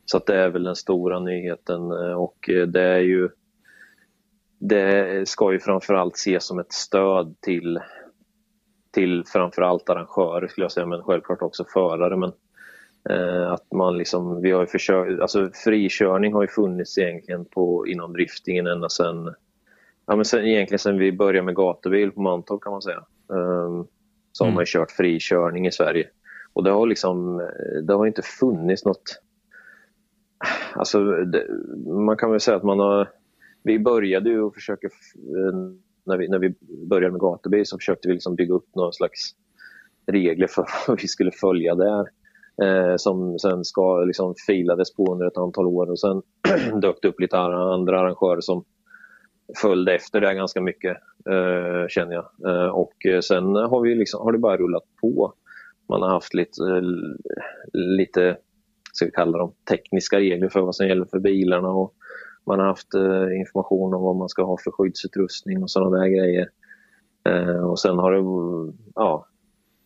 så att det är väl den stora nyheten eh, och det är ju det ska ju framförallt ses som ett stöd till, till framförallt arrangörer skulle jag säga, men självklart också förare. Men, eh, att man liksom, vi har ju försökt, alltså frikörning har ju funnits egentligen på, inom driftingen ända sedan, ja men sen, egentligen sedan vi började med gatubil på Mantorp kan man säga. Um, så mm. har man ju kört frikörning i Sverige. Och det har liksom, det har inte funnits något, alltså det, man kan väl säga att man har vi började ju och försöka, eh, när vi, när vi började med gatubil så försökte vi liksom bygga upp någon slags regler för vad vi skulle följa där. Eh, som sen ska, liksom, filades på under ett antal år och sen dök det upp lite andra arrangörer som följde efter det ganska mycket, eh, känner jag. Eh, och eh, sen har, vi liksom, har det bara rullat på. Man har haft lite, eh, lite ska vi kalla dem, tekniska regler för vad som gäller för bilarna och man har haft eh, information om vad man ska ha för skyddsutrustning och sådana där grejer. Eh, och sen har det, ja,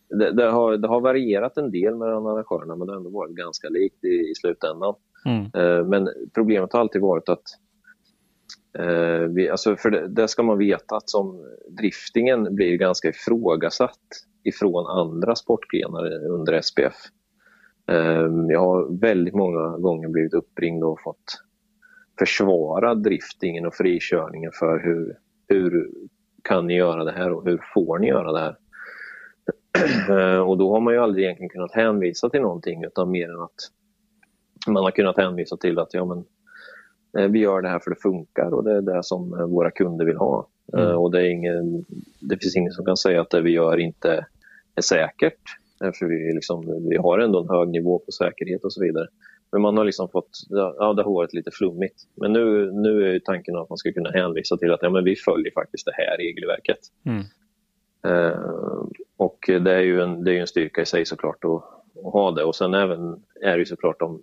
det, det, har, det har varierat en del mellan arrangörerna men det har ändå varit ganska likt i, i slutändan. Mm. Men problemet har alltid varit att eh, vi, alltså för det, det, ska man veta att som driftingen blir ganska ifrågasatt ifrån andra sportgrenar under SPF. Eh, jag har väldigt många gånger blivit uppringd och fått försvara driftingen och frikörningen för hur, hur kan ni göra det här och hur får ni göra det här? Ehm, och då har man ju aldrig egentligen kunnat hänvisa till någonting utan mer än att man har kunnat hänvisa till att ja, men, eh, vi gör det här för det funkar och det är det som eh, våra kunder vill ha. Mm. Uh, och det, är ingen, det finns ingen som kan säga att det vi gör inte är säkert. För vi, liksom, vi har ändå en hög nivå på säkerhet och så vidare. Men man har liksom fått, ja det har varit lite flummigt. Men nu, nu är tanken att man ska kunna hänvisa till att ja, men vi följer faktiskt det här regelverket. Mm. Uh, och det är ju en, det är en styrka i sig såklart att, att ha det. Och sen även är det såklart om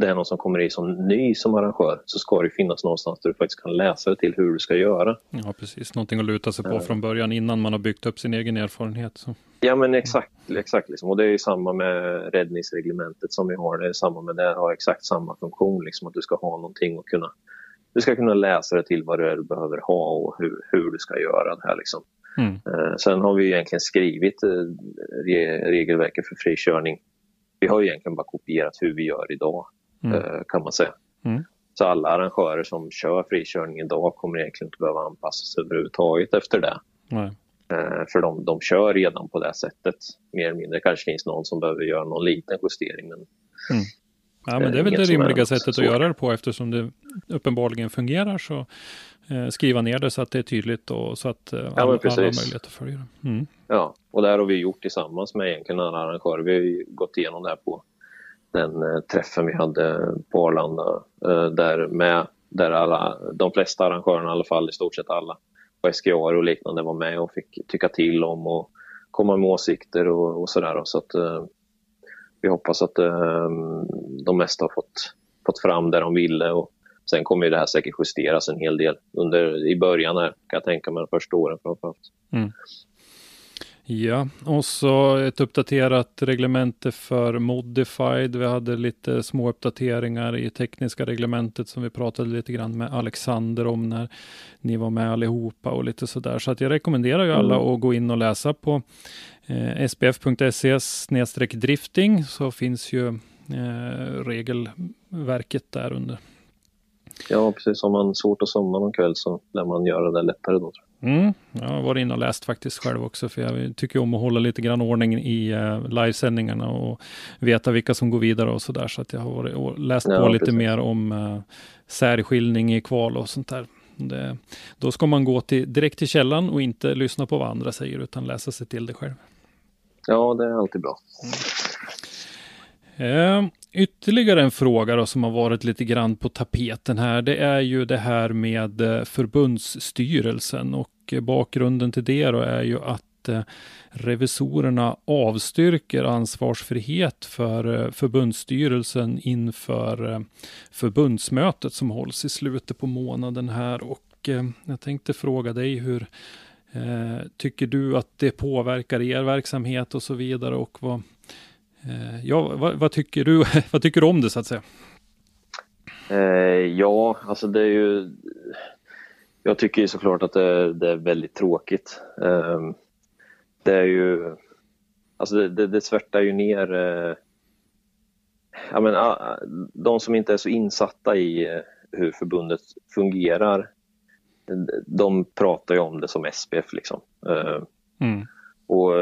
det är någon som kommer i som ny som arrangör så ska det finnas någonstans där du faktiskt kan läsa det till hur du ska göra. Ja, precis. Någonting att luta sig på uh. från början innan man har byggt upp sin egen erfarenhet. Så. Ja men exakt, exakt liksom. och det är samma med räddningsreglementet som vi har. Det är samma med det, har exakt samma funktion, liksom, att du ska ha någonting och kunna du ska kunna läsa det till vad det är du behöver ha och hur, hur du ska göra det här. Liksom. Mm. Eh, sen har vi egentligen skrivit eh, re regelverket för frikörning. Vi har egentligen bara kopierat hur vi gör idag, mm. eh, kan man säga. Mm. Så alla arrangörer som kör frikörning idag kommer egentligen inte behöva anpassa sig överhuvudtaget efter det. Nej. Eh, för de, de kör redan på det sättet, mer eller mindre. kanske finns någon som behöver göra någon liten justering. Men, mm. Ja, men det är väl det rimliga sättet svårt. att göra det på eftersom det uppenbarligen fungerar. Så eh, skriva ner det så att det är tydligt och så att eh, ja, alla, alla har möjlighet att följa det. Mm. Ja, och det har vi gjort tillsammans med egentligen alla arrangörer. Vi har gått igenom det här på den eh, träffen vi hade på Arlanda eh, där med där alla, de flesta arrangörerna i alla fall, i stort sett alla, på SGR och liknande var med och fick tycka till om och komma med åsikter och, och sådär. Så att, eh, vi hoppas att de mesta har fått, fått fram det de ville och sen kommer det här säkert justeras en hel del under, i början här, kan jag tänka mig, de första åren framförallt. Mm. Ja, och så ett uppdaterat reglemente för Modified. Vi hade lite små uppdateringar i tekniska reglementet som vi pratade lite grann med Alexander om när ni var med allihopa och lite sådär. Så att jag rekommenderar ju alla mm. att gå in och läsa på eh, sbf.se drifting så finns ju eh, regelverket där under. Ja, precis. Om man svårt att somna någon kväll så lär man göra det lättare då. Mm, jag har varit inne och läst faktiskt själv också, för jag tycker om att hålla lite grann ordning i uh, livesändningarna och veta vilka som går vidare och så där. Så att jag har varit läst ja, på lite mer om uh, särskiljning i kval och sånt där. Det, då ska man gå till, direkt till källan och inte lyssna på vad andra säger, utan läsa sig till det själv. Ja, det är alltid bra. Mm. Eh, Ytterligare en fråga då som har varit lite grann på tapeten här, det är ju det här med eh, förbundsstyrelsen och eh, bakgrunden till det då är ju att eh, revisorerna avstyrker ansvarsfrihet för förbundsstyrelsen inför förbundsmötet som hålls i slutet på månaden här. Och jag tänkte fråga dig hur tycker du att det påverkar er verksamhet och så vidare och vad, ja, vad, vad, tycker du, vad tycker du om det så att säga? ja, alltså det är ju jag tycker ju såklart att det, det är väldigt tråkigt. Um, det är ju, alltså det, det, det svärtar ju ner ja, men, uh, de som inte är så insatta i hur förbundet fungerar. De pratar ju om det som SPF liksom. Mm. Och,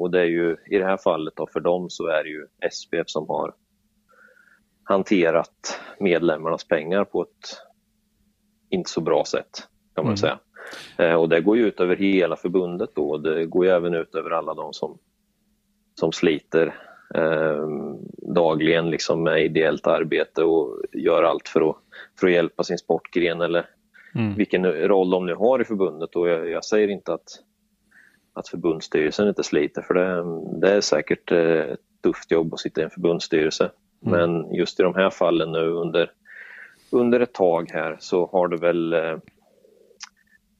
och det är ju i det här fallet då, för dem så är det ju SPF som har hanterat medlemmarnas pengar på ett inte så bra sätt kan man mm. säga. Eh, och det går ju ut över hela förbundet då. Det går ju även ut över alla de som, som sliter eh, dagligen liksom med ideellt arbete och gör allt för att, för att hjälpa sin sportgren eller mm. vilken roll de nu har i förbundet. Och jag, jag säger inte att, att förbundsstyrelsen inte sliter för det, det är säkert eh, ett tufft jobb att sitta i en förbundsstyrelse. Mm. Men just i de här fallen nu under, under ett tag här så har det väl eh,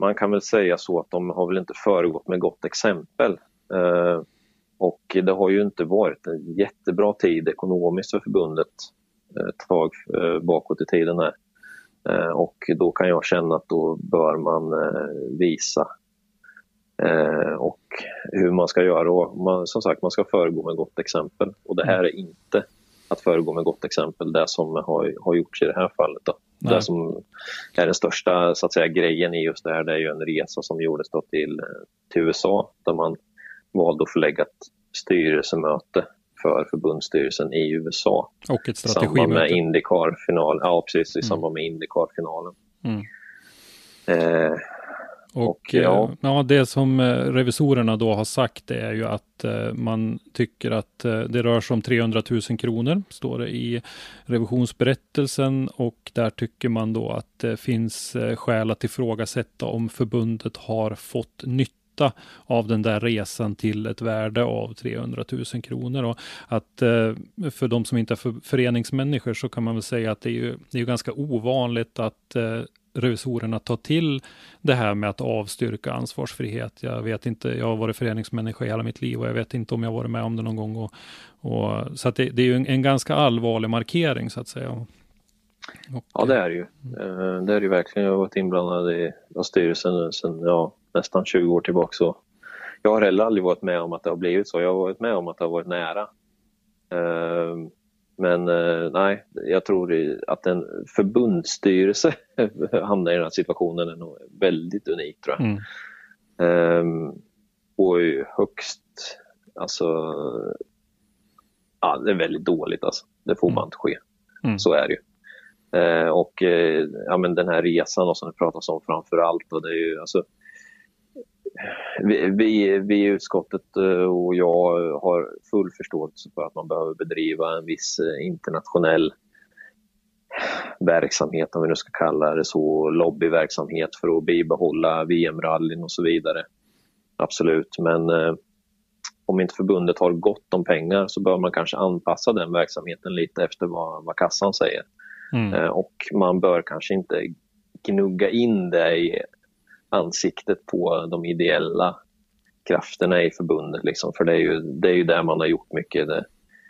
man kan väl säga så att de har väl inte föregått med gott exempel. Eh, och det har ju inte varit en jättebra tid ekonomiskt för förbundet ett tag eh, bakåt i tiden här. Eh, och då kan jag känna att då bör man visa eh, och hur man ska göra. Och man, som sagt, man ska föregå med gott exempel. Och det här är inte att föregå med gott exempel, det som har, har gjorts i det här fallet. Då. Det som är den största så att säga, grejen i just det här det är ju en resa som gjordes då till, till USA där man valde att förlägga ett styrelsemöte för förbundsstyrelsen i USA. Och ett strategimöte. I samband med Indycar-finalen. Ja, precis. I mm. samband med Indycar-finalen. Mm. Eh, och, och ja. Eh, ja, det som eh, revisorerna då har sagt är ju att eh, man tycker att det rör sig om 300 000 kronor, står det i revisionsberättelsen och där tycker man då att det finns skäl att ifrågasätta om förbundet har fått nytta av den där resan till ett värde av 300 000 kronor. Och att eh, för de som inte är föreningsmänniskor så kan man väl säga att det är ju, det är ganska ovanligt att eh, revisorerna tar till det här med att avstyrka ansvarsfrihet. Jag vet inte, jag har varit föreningsmänniska i hela mitt liv och jag vet inte om jag varit med om det någon gång. Och, och så det, det, är ju en, en, ganska allvarlig markering så att säga. Och, ja, det är det ju. Eh, det är det ju verkligen. Jag har varit inblandad i styrelsen sedan ja, nästan 20 år tillbaka. Så jag har heller aldrig varit med om att det har blivit så. Jag har varit med om att det har varit nära. Ehm, men eh, nej, jag tror att en förbundsstyrelse hamnar i den här situationen är nog väldigt unik tror jag. Mm. Um, och högst, alltså, ja det är väldigt dåligt alltså. Det får mm. man inte ske. Mm. Så är det ju. Uh, och uh, ja, men den här resan och som det pratas om framför allt, och det är ju alltså vi, vi, vi i utskottet eh, och jag har full förståelse för att man behöver bedriva en viss eh, internationell verksamhet, om vi nu ska kalla det så, lobbyverksamhet för att bibehålla VM-rallyn och så vidare. Absolut, men eh, om inte förbundet har gott om pengar så bör man kanske anpassa den verksamheten lite efter vad, vad kassan säger. Mm. Eh, och man bör kanske inte gnugga in det i ansiktet på de ideella krafterna i förbundet. Liksom, för det är, ju, det är ju där man har gjort mycket. Det,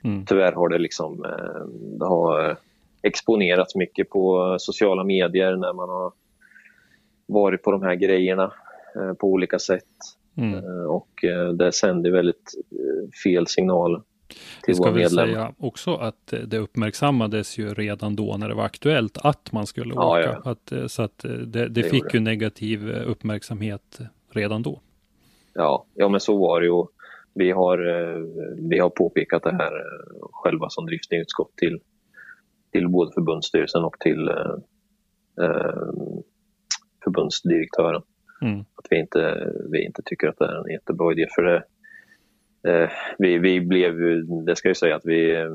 mm. Tyvärr har det, liksom, eh, det har exponerats mycket på sociala medier när man har varit på de här grejerna eh, på olika sätt. Mm. Eh, och det sänder väldigt fel signal vi ska väl säga också att det uppmärksammades ju redan då när det var aktuellt att man skulle ja, åka. Ja. Att, eh, så att eh, det, det, det fick ju negativ eh, uppmärksamhet redan då. Ja, ja men så var det ju. Vi har, vi har påpekat det här själva som driftsutskott till, till både förbundsstyrelsen och till eh, förbundsdirektören. Mm. Att vi inte, vi inte tycker att det är en jättebra idé. För det, Eh, vi, vi blev, det ska jag säga att vi, eh,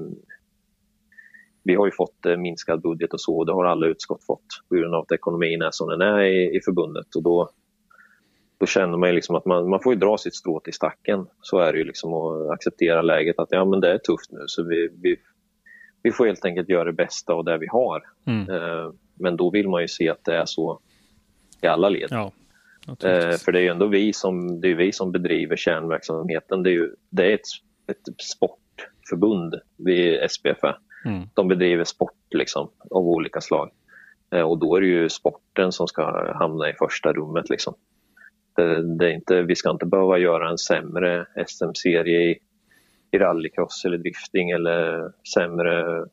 vi har ju fått eh, minskad budget och så, och det har alla utskott fått på grund av att ekonomin är som den är i, i förbundet. Och då, då känner man ju liksom att man, man får ju dra sitt strå till stacken. Så är det ju liksom att acceptera läget att ja men det är tufft nu så vi, vi, vi får helt enkelt göra det bästa av det vi har. Mm. Eh, men då vill man ju se att det är så i alla led. Ja, Eh, för det är ju ändå vi som, det är vi som bedriver kärnverksamheten. Det är, ju, det är ett, ett sportförbund vid SPFA. Mm. De bedriver sport liksom, av olika slag. Eh, och då är det ju sporten som ska hamna i första rummet. Liksom. Det, det är inte, vi ska inte behöva göra en sämre SM-serie i, i rallycross eller drifting eller sämre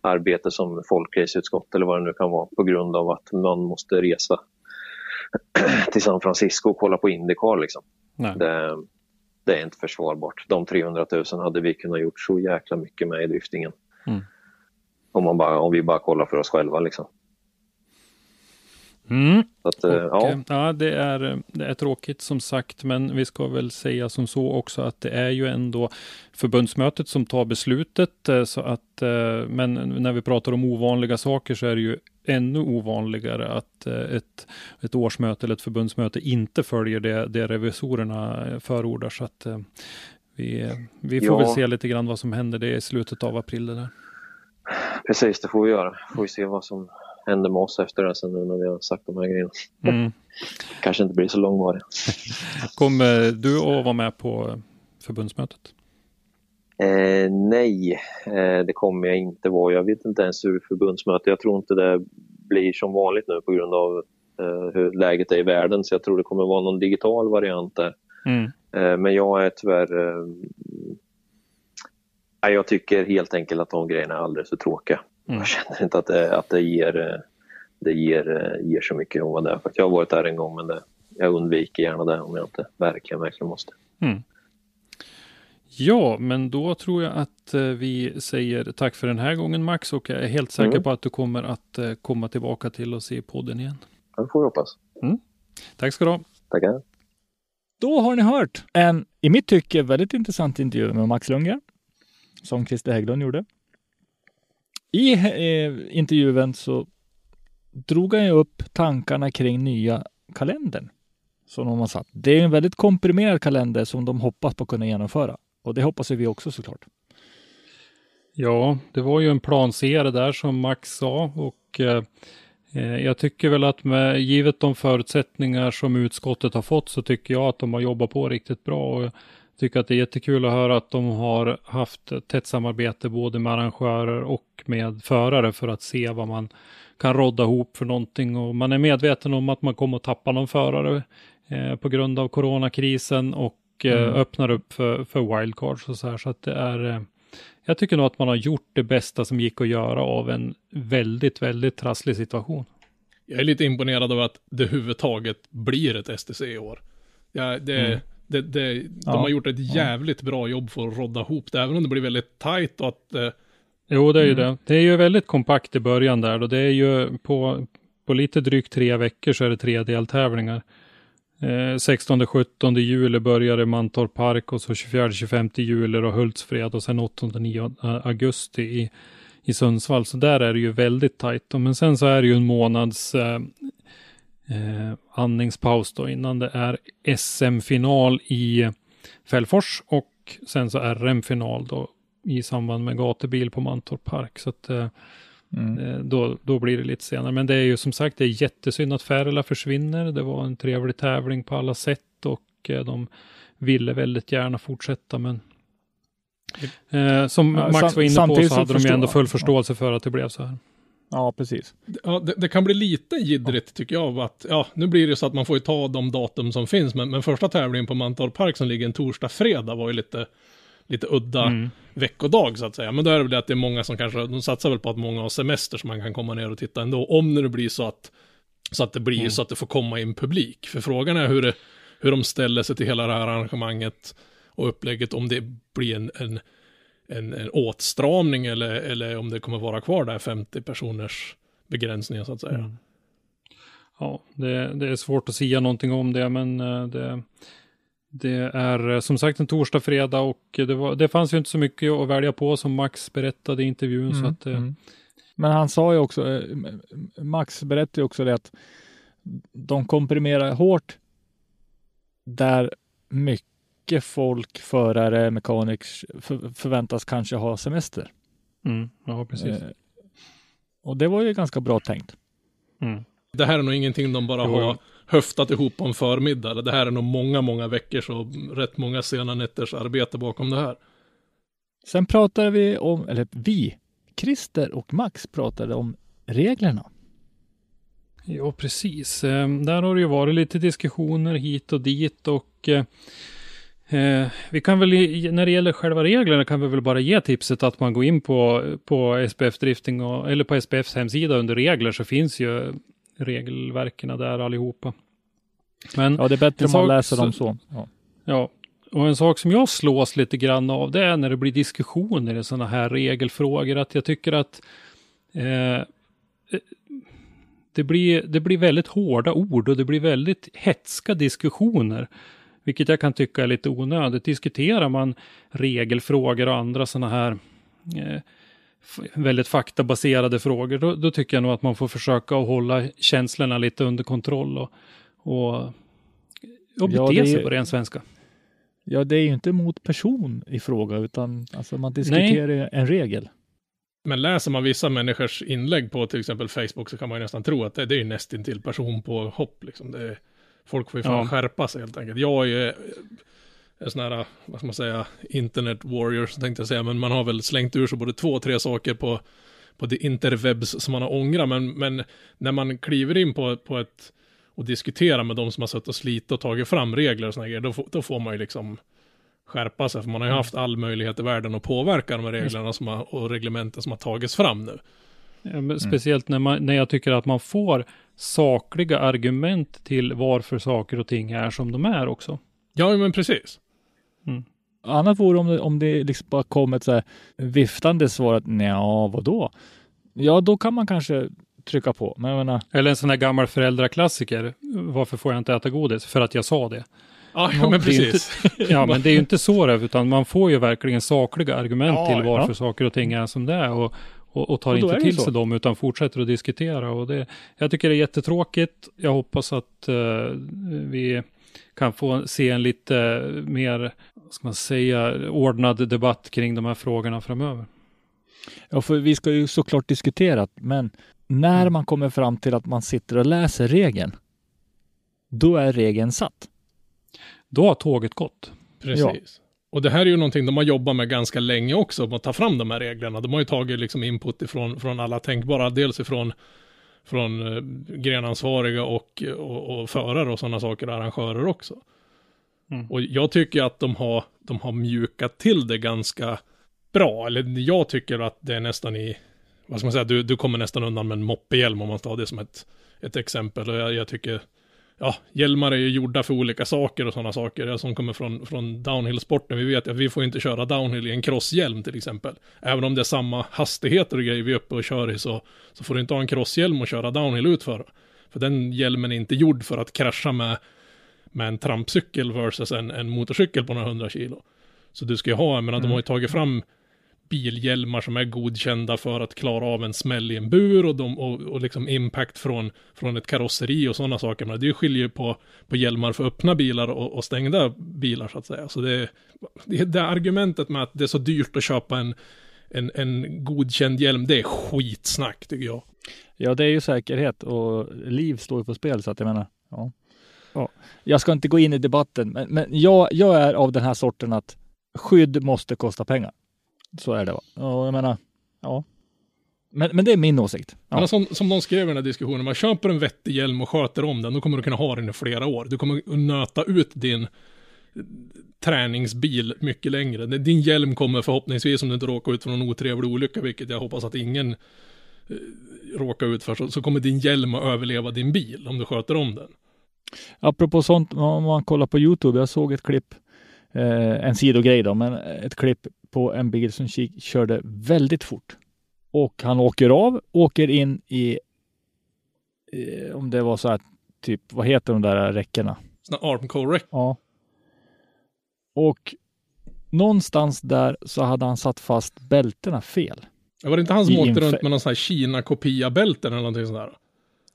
arbete som folkraceutskott eller vad det nu kan vara på grund av att man måste resa till San Francisco och kolla på Indycar. Liksom. Det, det är inte försvarbart. De 300 000 hade vi kunnat gjort så jäkla mycket med i driftingen. Mm. Om, man bara, om vi bara kollar för oss själva. Liksom. Mm. Att, eh, Och, ja, eh, ja, det är, det är tråkigt som sagt, men vi ska väl säga som så också att det är ju ändå förbundsmötet som tar beslutet. eh, Så att, men när vi pratar om ovanliga saker så är det ju ännu ovanligare att eh, ett, ett årsmöte eller ett förbundsmöte inte följer det, det revisorerna eh, förordar. Så att eh, vi, vi får Ja. väl se lite grann vad som händer. Det är i slutet av april det där. precis det får vi göra. Får vi se vad som händer med oss efter det sen nu när vi har sagt de här grejerna. Mm. Kanske inte blir så långvarigt. Kommer du att vara med på förbundsmötet? Eh, nej, eh, det kommer jag inte vara. Jag vet inte ens hur förbundsmöte. Jag tror inte det blir som vanligt nu på grund av eh, hur läget är i världen. Så jag tror det kommer vara någon digital variant där. Mm. Eh, men jag är tyvärr... Eh, jag tycker helt enkelt att de grejerna är alldeles för tråkiga. Mm. Jag känner inte att det, att det, ger, eh, det ger, ger så mycket att vara där. För jag har varit där en gång men det, jag undviker gärna det om jag inte verkligen, verkligen måste. Ja, men då tror jag att eh, vi säger tack för den här gången Max och jag är helt säker Mm. på att du kommer att eh, komma tillbaka till oss i podden igen. Det får vi hoppas. Tack ska du ha. Tackar. Då har ni hört en, i mitt tycke, väldigt intressant intervju med Max Lundgren, som Christer Hägglund gjorde. I eh, intervjun så drog han ju upp tankarna kring nya kalendern som de har satt. Det är en väldigt komprimerad kalender som de hoppas på att kunna genomföra. Och det hoppas vi också såklart. Ja, det var ju en plan C det där som Max sa och eh, eh, jag tycker väl att med givet de förutsättningar som utskottet har fått så tycker jag att de har jobbat på riktigt bra och jag tycker att det är jättekul att höra att de har haft tätt samarbete både med arrangörer och med förare för att se vad man kan rodda ihop för någonting och man är medveten om att man kommer att tappa någon förare eh, på grund av coronakrisen och eh, Mm. öppnar upp för, för wildcards och så här så att det är eh, jag tycker nog att man har gjort det bästa som gick att göra av en väldigt, väldigt trasslig situation. Jag är lite imponerad av att det överhuvudtaget blir ett STC i år. Ja, det, Mm. det, det, de Ja. har gjort ett jävligt bra jobb för att rodda ihop det, även om det blir väldigt tajt och att eh, Jo, det är ju Mm. det. Det är ju väldigt kompakt i början där och det är ju på, på lite drygt tre veckor så är det tre deltävlingar. Eh, 16-17 juli började Mantorp Park och så 24-25 juli och Hultsfred och sen 8-9 augusti i, i Sundsvall. Så där är det ju väldigt tajt. Men sen så är det ju en månads eh, eh, andningspaus då innan det är SM-final i Fällfors och sen så RM-final då i samband med gatubil på Mantorp Park. Så att eh, Mm. eh, då, då blir det lite senare. Men det är ju som sagt, det är jättesynd att Färila försvinner. Det var en trevlig tävling på alla sätt och eh, de ville väldigt gärna fortsätta. Men eh, som Ja, Max var inne på så så hade de ju ändå full ja. förståelse för att det blev så här. Ja, precis. Ja, det, det kan bli lite jiddrigt tycker jag. Att, ja, nu blir det så att man får ju ta de datum som finns. Men, men första tävlingen på Mantorp Park som ligger en torsdag, fredag var ju lite, lite udda Mm. veckodag så att säga. Men då är det väl det att det är många som kanske, de satsar väl på att många har semester så man kan komma ner och titta ändå. Om det blir så att, så att det blir Mm. så att det får komma in publik. För frågan är hur, det, hur de ställer sig till hela det här arrangemanget och upplägget. Om det blir en, en, en, en åtstramning eller, eller om det kommer vara kvar där 50 personers begränsningar så att säga. Mm. Ja, det, det är svårt att säga någonting om det, men eh, det, det är eh, som sagt en torsdag, fredag och det, var, det fanns ju inte så mycket att välja på som Max berättade i intervjun. Så Mm, att, eh, mm. Men han sa ju också, eh, Max berättade ju också det att de komprimerar hårt där mycket folk, förare, mekaniker för, förväntas kanske ha semester. Mm, ja, precis. Eh, och det var ju ganska bra tänkt. Mm. Det här är nog ingenting de bara Jo. har höftat ihop på en förmiddag. Det här är nog många, många veckors och rätt många sena nätters arbete bakom det här. Sen pratade vi om, eller vi, Christer och Max pratade om reglerna. Ja, precis. Eh, Där har det ju varit lite diskussioner hit och dit och eh, eh, vi kan väl, när det gäller själva reglerna kan vi väl bara ge tipset att man går in på, på SPF Drifting och, eller på SPFs hemsida under regler så finns ju regelverken där allihopa. Men Ja, det är bättre om man läser dem så-. Ja. Ja, och en sak som jag slås lite grann av det är när det blir diskussioner i sådana här regelfrågor. Att jag tycker att eh, det, blir, det blir väldigt hårda ord och det blir väldigt hetska diskussioner. Vilket jag kan tycka är lite onödigt. Diskuterar man regelfrågor och andra sådana här eh, väldigt faktabaserade frågor, då, då tycker jag nog att man får försöka att hålla känslorna lite under kontroll och, och, och bete Ja, det är sig på ren svenska. ja, det är ju inte mot person i fråga, utan alltså, man diskuterar ju en regel. Men läser man vissa människors inlägg på till exempel Facebook så kan man ju nästan tro att det, det är ju nästintill person på hopp liksom. Det folk får ju fan Ja. skärpa sig helt enkelt. Jag är sån här, vad ska man säga, internet warriors tänkte jag säga, men man har väl slängt ur sig både två, tre saker på, på det interwebs som man har ångrat, men, men när man kliver in på, på ett och diskuterar med de som har suttit och slitit och tagit fram regler och såna grejer, då, får- då får man ju liksom skärpa sig, för man har ju haft all möjlighet i världen att påverka de här reglerna som har, och reglementen som har tagits fram nu. Ja, men Speciellt när, man, när jag tycker att man får sakliga argument till varför saker och ting är som de är också. Ja, men precis. Annat vore om det, om det liksom bara kom ett så här viftande svar att ja, vadå? Ja, då kan man kanske trycka på. Men jag menar, Eller en sån här gammal föräldraklassiker. Varför får jag inte äta godis? För att jag sa det. Ja, Ja, men precis. Ja, men det är ju inte så det, utan man får ju verkligen sakliga argument Ja, till varför ja. saker och ting är som det är. Och, och, och tar Och inte till så. sig dem, utan fortsätter att diskutera. Och det, jag tycker det är jättetråkigt. Jag hoppas att eh, vi kan få se en lite mer, ska man säga, ordnad debatt kring de här frågorna framöver. ja, för vi ska ju såklart diskutera, men när man kommer fram till att man sitter och läser regeln, då är regeln satt. Då har tåget gått. Precis. Och det här är ju någonting de har jobbat med ganska länge också, att ta fram de här reglerna. De har ju tagit liksom input ifrån från alla tänkbara, dels ifrån från eh, grenansvariga och, och, och förare och sådana saker, arrangörer också. Mm. Och jag tycker att de har, de har mjukat till det ganska bra, eller jag tycker att det är nästan i, vad ska man säga, du, du kommer nästan undan med en moppehjälm om man tar det som ett, ett exempel. Och jag, jag tycker, ja, hjälmar är ju gjorda för olika saker och sådana saker. Jag som kommer från, från downhill-sporten, vi vet att vi får inte köra downhill i en crosshjälm till exempel. Även om det är samma hastigheter och grejer vi är uppe och kör i så, så får du inte ha en crosshjälm och köra downhill utför. För den hjälmen är inte gjord för att krascha med, med en trampcykel versus en, en motorcykel på några hundra kilo. Så du ska ju ha, jag menar, de har ju tagit fram bilhjälmar som är godkända för att klara av en smäll i en bur och, de, och, och liksom impact från, från ett karosseri och sådana saker. Men det skiljer ju på, på hjälmar för öppna bilar och, och stängda bilar så att säga. Så det, det, det argumentet med att det är så dyrt att köpa en, en, en godkänd hjälm, det är skitsnack tycker jag. Ja, det är ju säkerhet och liv står ju på spel så att jag menar, ja ja. Jag ska inte gå in i debatten, men, men jag, jag är av den här sorten att skydd måste kosta pengar. Så är det. Va? Och jag menar, ja. Men, men det är min åsikt. Ja. Men som, som de skrev i den här diskussionen, man köper en vettig hjälm och sköter om den, då kommer du kunna ha den i flera år. Du kommer att nöta ut din träningsbil mycket längre. Din hjälm kommer förhoppningsvis, om du inte råkar ut för någon otrevlig olycka, vilket jag hoppas att ingen eh, råkar ut för, så, så kommer din hjälm att överleva din bil om du sköter om den. Apropå sånt, om man kollar på Youtube, jag såg ett klipp, eh, en sidogrej då, men ett klipp på en bil som körde väldigt fort. Och han åker av, åker in i, eh, om det var så här, typ, vad heter de där räckena? Sådana armcore wreck. Ja. Och någonstans där så hade han satt fast bältena fel. Var det inte han som åkte runt med någon sån här Kina-kopia-bälten eller någonting sånt där?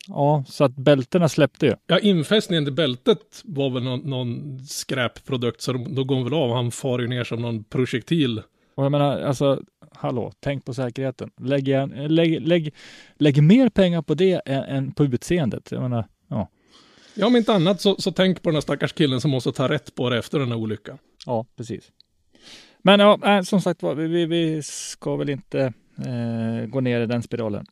Ja, så att bältena släppte ju. Ja, infästningen till bältet var väl någon, någon skräpprodukt, så de, då går han väl av. Han far ju ner som någon projektil. Och jag menar, alltså, hallå, tänk på säkerheten. Lägg, igen, lägg, lägg, lägg mer pengar på det än, än på utseendet. Jag menar, ja. Ja, om inte annat så, så tänk på den här stackars killen som måste ta rätt på det efter den här olyckan. Ja, precis. Men ja, som sagt var, vi, vi ska väl inte eh, gå ner i den spiralen.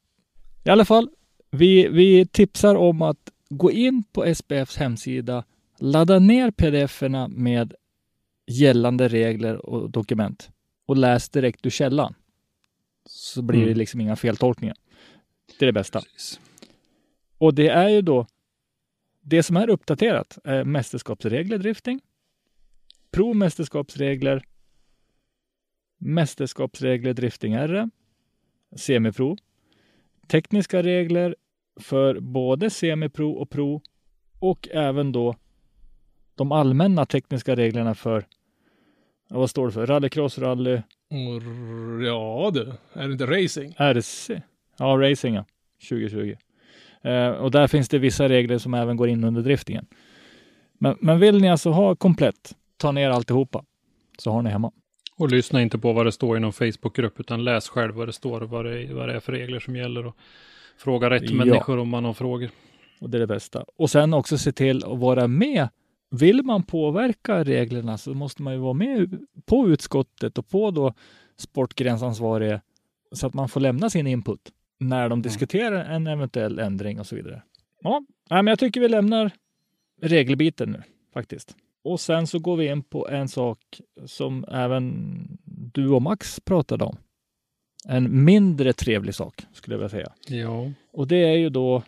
I alla fall, vi, vi tipsar om att gå in på SPFs hemsida, ladda ner pdf-erna med gällande regler och dokument och läs direkt ur källan. Så blir det Mm. liksom inga feltolkningar. Det är det bästa. Precis. Och det är ju då det som är uppdaterat är mästerskapsregler drifting, provmästerskapsregler, mästerskapsregler drifting R, semipro, tekniska regler för både semipro och pro och även då de allmänna tekniska reglerna för vad står det för? Rallycross, rally, r- ja du, är det inte racing? RC. Ja, racing ja. 2020. Eh, och där finns det vissa regler som även går in under driftingen. Men, men vill ni alltså ha komplett, ta ner alltihopa, så har ni hemma. Och lyssna inte på vad det står i någon Facebookgrupp, utan läs själv vad det står och vad det, är- vad det är för regler som gäller. Och fråga rätt Ja. människor om man har frågor. Och det är det bästa. Och sen också se till att vara med. Vill man påverka reglerna så måste man ju vara med på utskottet och på då sportgrensansvarige så att man får lämna sin input när de diskuterar en eventuell ändring och så vidare. Ja, men jag tycker vi lämnar regelbiten nu faktiskt. Och sen så går vi in på en sak som även du och Max pratade om. En mindre trevlig sak skulle jag vilja säga. Ja, Och det är ju då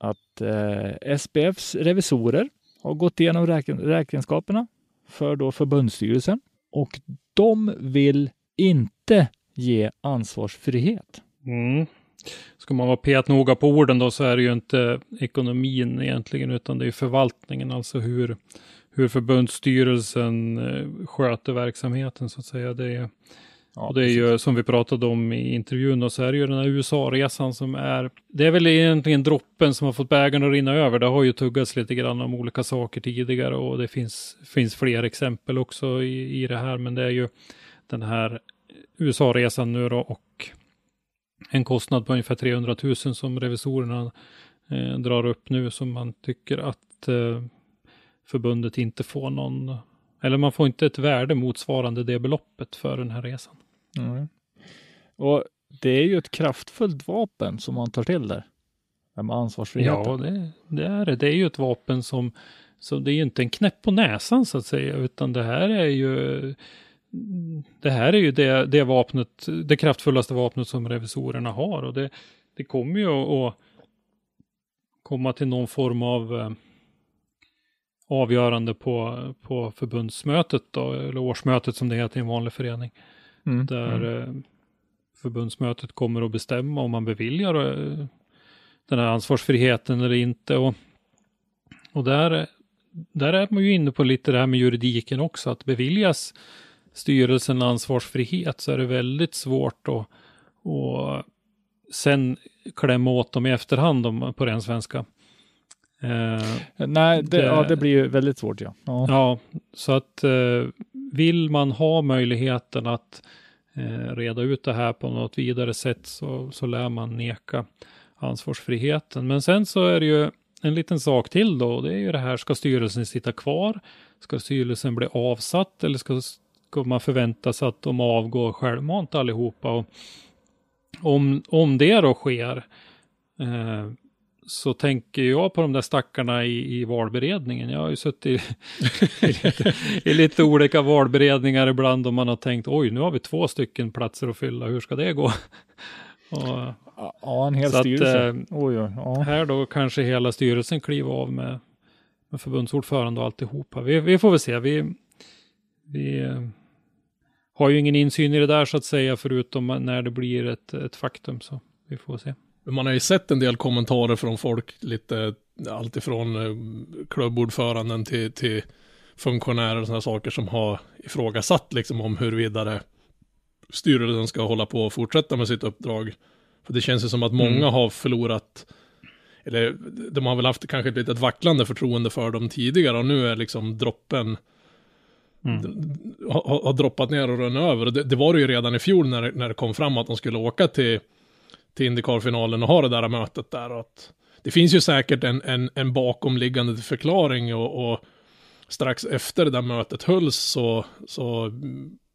att eh, SPFs revisorer har gått igenom räken, räkenskaperna för då förbundsstyrelsen och de vill inte ge ansvarsfrihet. Mm. Ska man vara petnoga på orden då så är det ju inte ekonomin egentligen utan det är förvaltningen, alltså hur, hur förbundsstyrelsen eh, sköter verksamheten så att säga. Det är, Ja, och det är ju som vi pratade om i intervjun och så är det ju den här USA-resan som är, det är väl egentligen droppen som har fått bägaren att rinna över. Det har ju tuggats lite grann om olika saker tidigare och det finns, finns fler exempel också i, i det här, men det är ju den här USA-resan nu då och en kostnad på ungefär 300 000 som revisorerna eh, drar upp nu som man tycker att eh, förbundet inte får någon, eller man får inte ett värde motsvarande det beloppet för den här resan. Mm. Och det är ju ett kraftfullt vapen som man tar till där. Med ansvarsfriheten. Ja, det, det är det. Det är ju ett vapen som, så det är ju inte en knäpp på näsan så att säga, utan det här är ju det här är ju det, det vapnet, det kraftfullaste vapnet som revisorerna har och det, det kommer ju att, att komma till någon form av eh, avgörande på, på förbundsmötet då, eller årsmötet som det heter i en vanlig förening. Mm. Där Mm. eh, förbundsmötet kommer att bestämma om man beviljar eh, den här ansvarsfriheten eller inte. Och, och där, där är man ju inne på lite det här med juridiken också, att beviljas styrelsen ansvarsfrihet så är det väldigt svårt att och sen klämma åt dem i efterhand om, på ren svenska. Eh, Nej, det, det- ja, det blir ju väldigt svårt. Ja. Ja. Ja, så att eh, vill man ha möjligheten att eh, reda ut det här på något vidare sätt så, så lär man neka ansvarsfriheten. Men sen så är det ju en liten sak till då. Det är ju det här, ska styrelsen sitta kvar? Ska styrelsen bli avsatt eller ska, ska man förvänta sig att de avgår självmant allihopa? Och om, om det då sker eh, så tänker jag på de där stackarna i, i valberedningen. Jag har ju suttit i, i, lite, i lite olika valberedningar ibland och man har tänkt oj, nu har vi två stycken platser att fylla, hur ska det gå? Och ja, en hel Så att, styrelse. eh, oj, oj, ja. här då kanske hela styrelsen kliver av med, med förbundsordförande och alltihopa. Vi, vi får väl se. Vi, vi eh, har ju ingen insyn i det där så att säga, förutom när det blir ett, ett faktum. Så vi får se. Man har ju sett en del kommentarer från folk, lite alltifrån eh, klubbordföranden till, till funktionärer och sådana saker som har ifrågasatt liksom om huruvida det styrelsen ska hålla på och fortsätta med sitt uppdrag. För det känns ju som att många Mm. har förlorat eller de har väl haft kanske ett litet vacklande förtroende för dem tidigare och nu är liksom droppen har, har droppat ner och runnit över. Det, det var det ju redan i fjol när, när det kom fram att de skulle åka till, till Indycar-finalen och ha det där mötet där. Och att det finns ju säkert en, en, en bakomliggande förklaring och, och strax efter det där mötet hölls så, så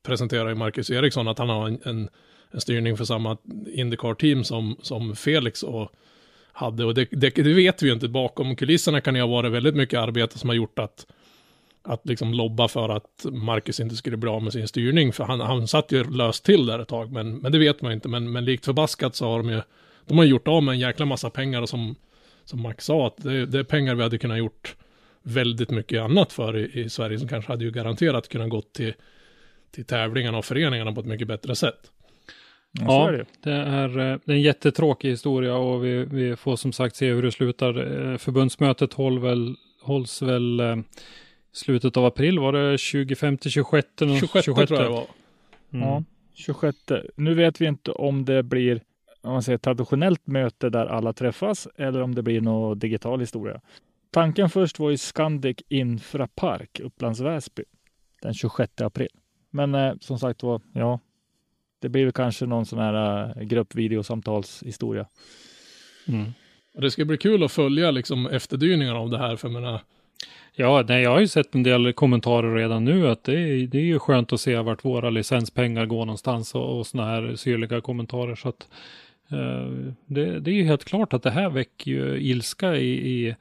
presenterar ju Marcus Eriksson att han har en, en, en styrning för samma Indycar-team som, som Felix och hade. Och det, det, det vet vi ju inte. Bakom kulisserna kan det ha varit väldigt mycket arbete som har gjort att att liksom lobba för att Marcus inte skulle bli av med sin styrning. För han, han satt ju löst till där ett tag, men, men det vet man inte. Men, men likt förbaskat så har de ju, de har gjort av med en jäkla massa pengar och som, som Max sa, att det, det är pengar vi hade kunnat gjort väldigt mycket annat för i, i Sverige som kanske hade ju garanterat kunnat gått till, till tävlingarna och föreningarna på ett mycket bättre sätt. Ja, är det. det är, eh, det är en jättetråkig historia och vi, vi får som sagt se hur det slutar. Eh, Förbundsmötet håll väl, hålls väl eh, slutet av april, var det 25 till 26? 26, tror jag det var. Mm. Ja, 26. Nu vet vi inte om det blir om man säger, traditionellt möte där alla träffas eller om det blir någon digital historia. Tanken först var ju Scandic Infrapark, Upplands Väsby, den 26 april. Men eh, som sagt var, ja, det blir väl kanske någon sån här eh, gruppvideosamtalshistoria. Mm. Det ska bli kul att följa liksom efterdyningarna av det här, för jag menar, Ja, nej, jag har ju sett en del kommentarer redan nu att det är, det är ju skönt att se vart våra licenspengar går någonstans och, och sådana här syrliga kommentarer. Så att eh, det, det är ju helt klart att det här väcker ju ilska i, i,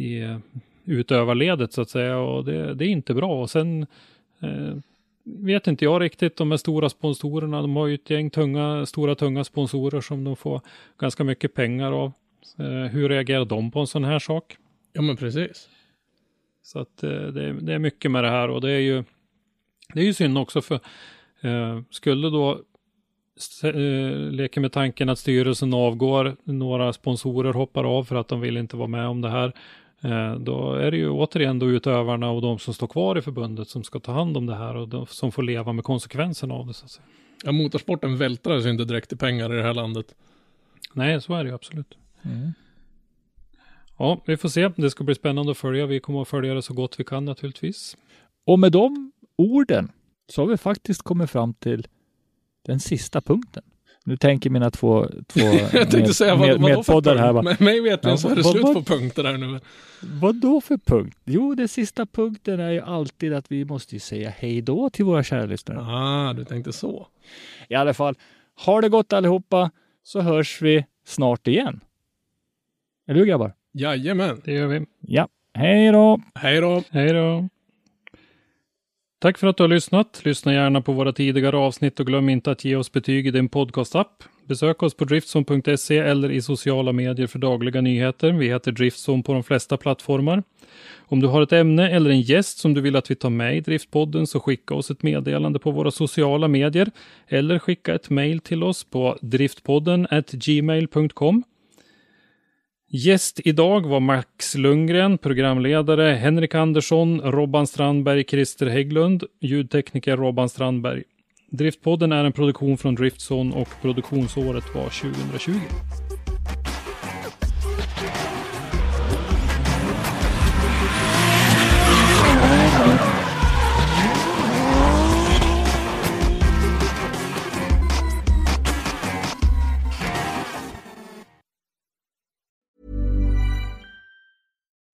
i utövarledet så att säga och det, det är inte bra. Och sen eh, vet inte jag riktigt de här stora sponsorerna. De har ju ett gäng tunga, stora tunga sponsorer som de får ganska mycket pengar av. Eh, hur reagerar de på en sån här sak? ja men precis. Så att eh, det, är- det är mycket med det här och det är ju, det är ju synd också för eh, skulle då eh, leka med tanken att styrelsen avgår, några sponsorer hoppar av för att de vill inte vara med om det här. Eh, då är det ju återigen då utövarna och de som står kvar i förbundet som ska ta hand om det här och de som får leva med konsekvenserna av det. Så att säga. Ja, motorsporten vältrar sig inte direkt i pengar i det här landet. Nej, så är det ju absolut. Ja, vi får se. Det ska bli spännande att följa. Vi kommer att följa det så gott vi kan naturligtvis. Och med de orden så har vi faktiskt kommit fram till den sista punkten. Nu tänker mina två, två Jag med, säga, med, för medpoddar här. Bara, Men mig vet Ja, så är det vad- slut på punkter här nu. vad då för punkt? Jo, den sista punkten är ju alltid att vi måste ju säga hej då till våra kära lyssnare. Ah, du tänkte så. I alla fall, har det gott allihopa så hörs vi snart igen. Eller hur grabbar? Jajamän. Det gör vi. Ja, hej då! Hej då. Hej då! Tack för att du har lyssnat. Lyssna gärna på våra tidigare avsnitt och glöm inte att ge oss betyg i din podcastapp. Besök oss på driftzone.se eller i sociala medier för dagliga nyheter. Vi heter Driftzone på de flesta plattformar. Om du har ett ämne eller en gäst som du vill att vi tar med i Driftpodden så skicka oss ett meddelande på våra sociala medier eller skicka ett mejl till oss på driftpodden gmail.com. Gäst idag var Max Lundgren, programledare Henrik Andersson, Robban Strandberg, Christer Hägglund, ljudtekniker Robban Strandberg. Driftpodden är en produktion från Driftson och produktionsåret var 2020.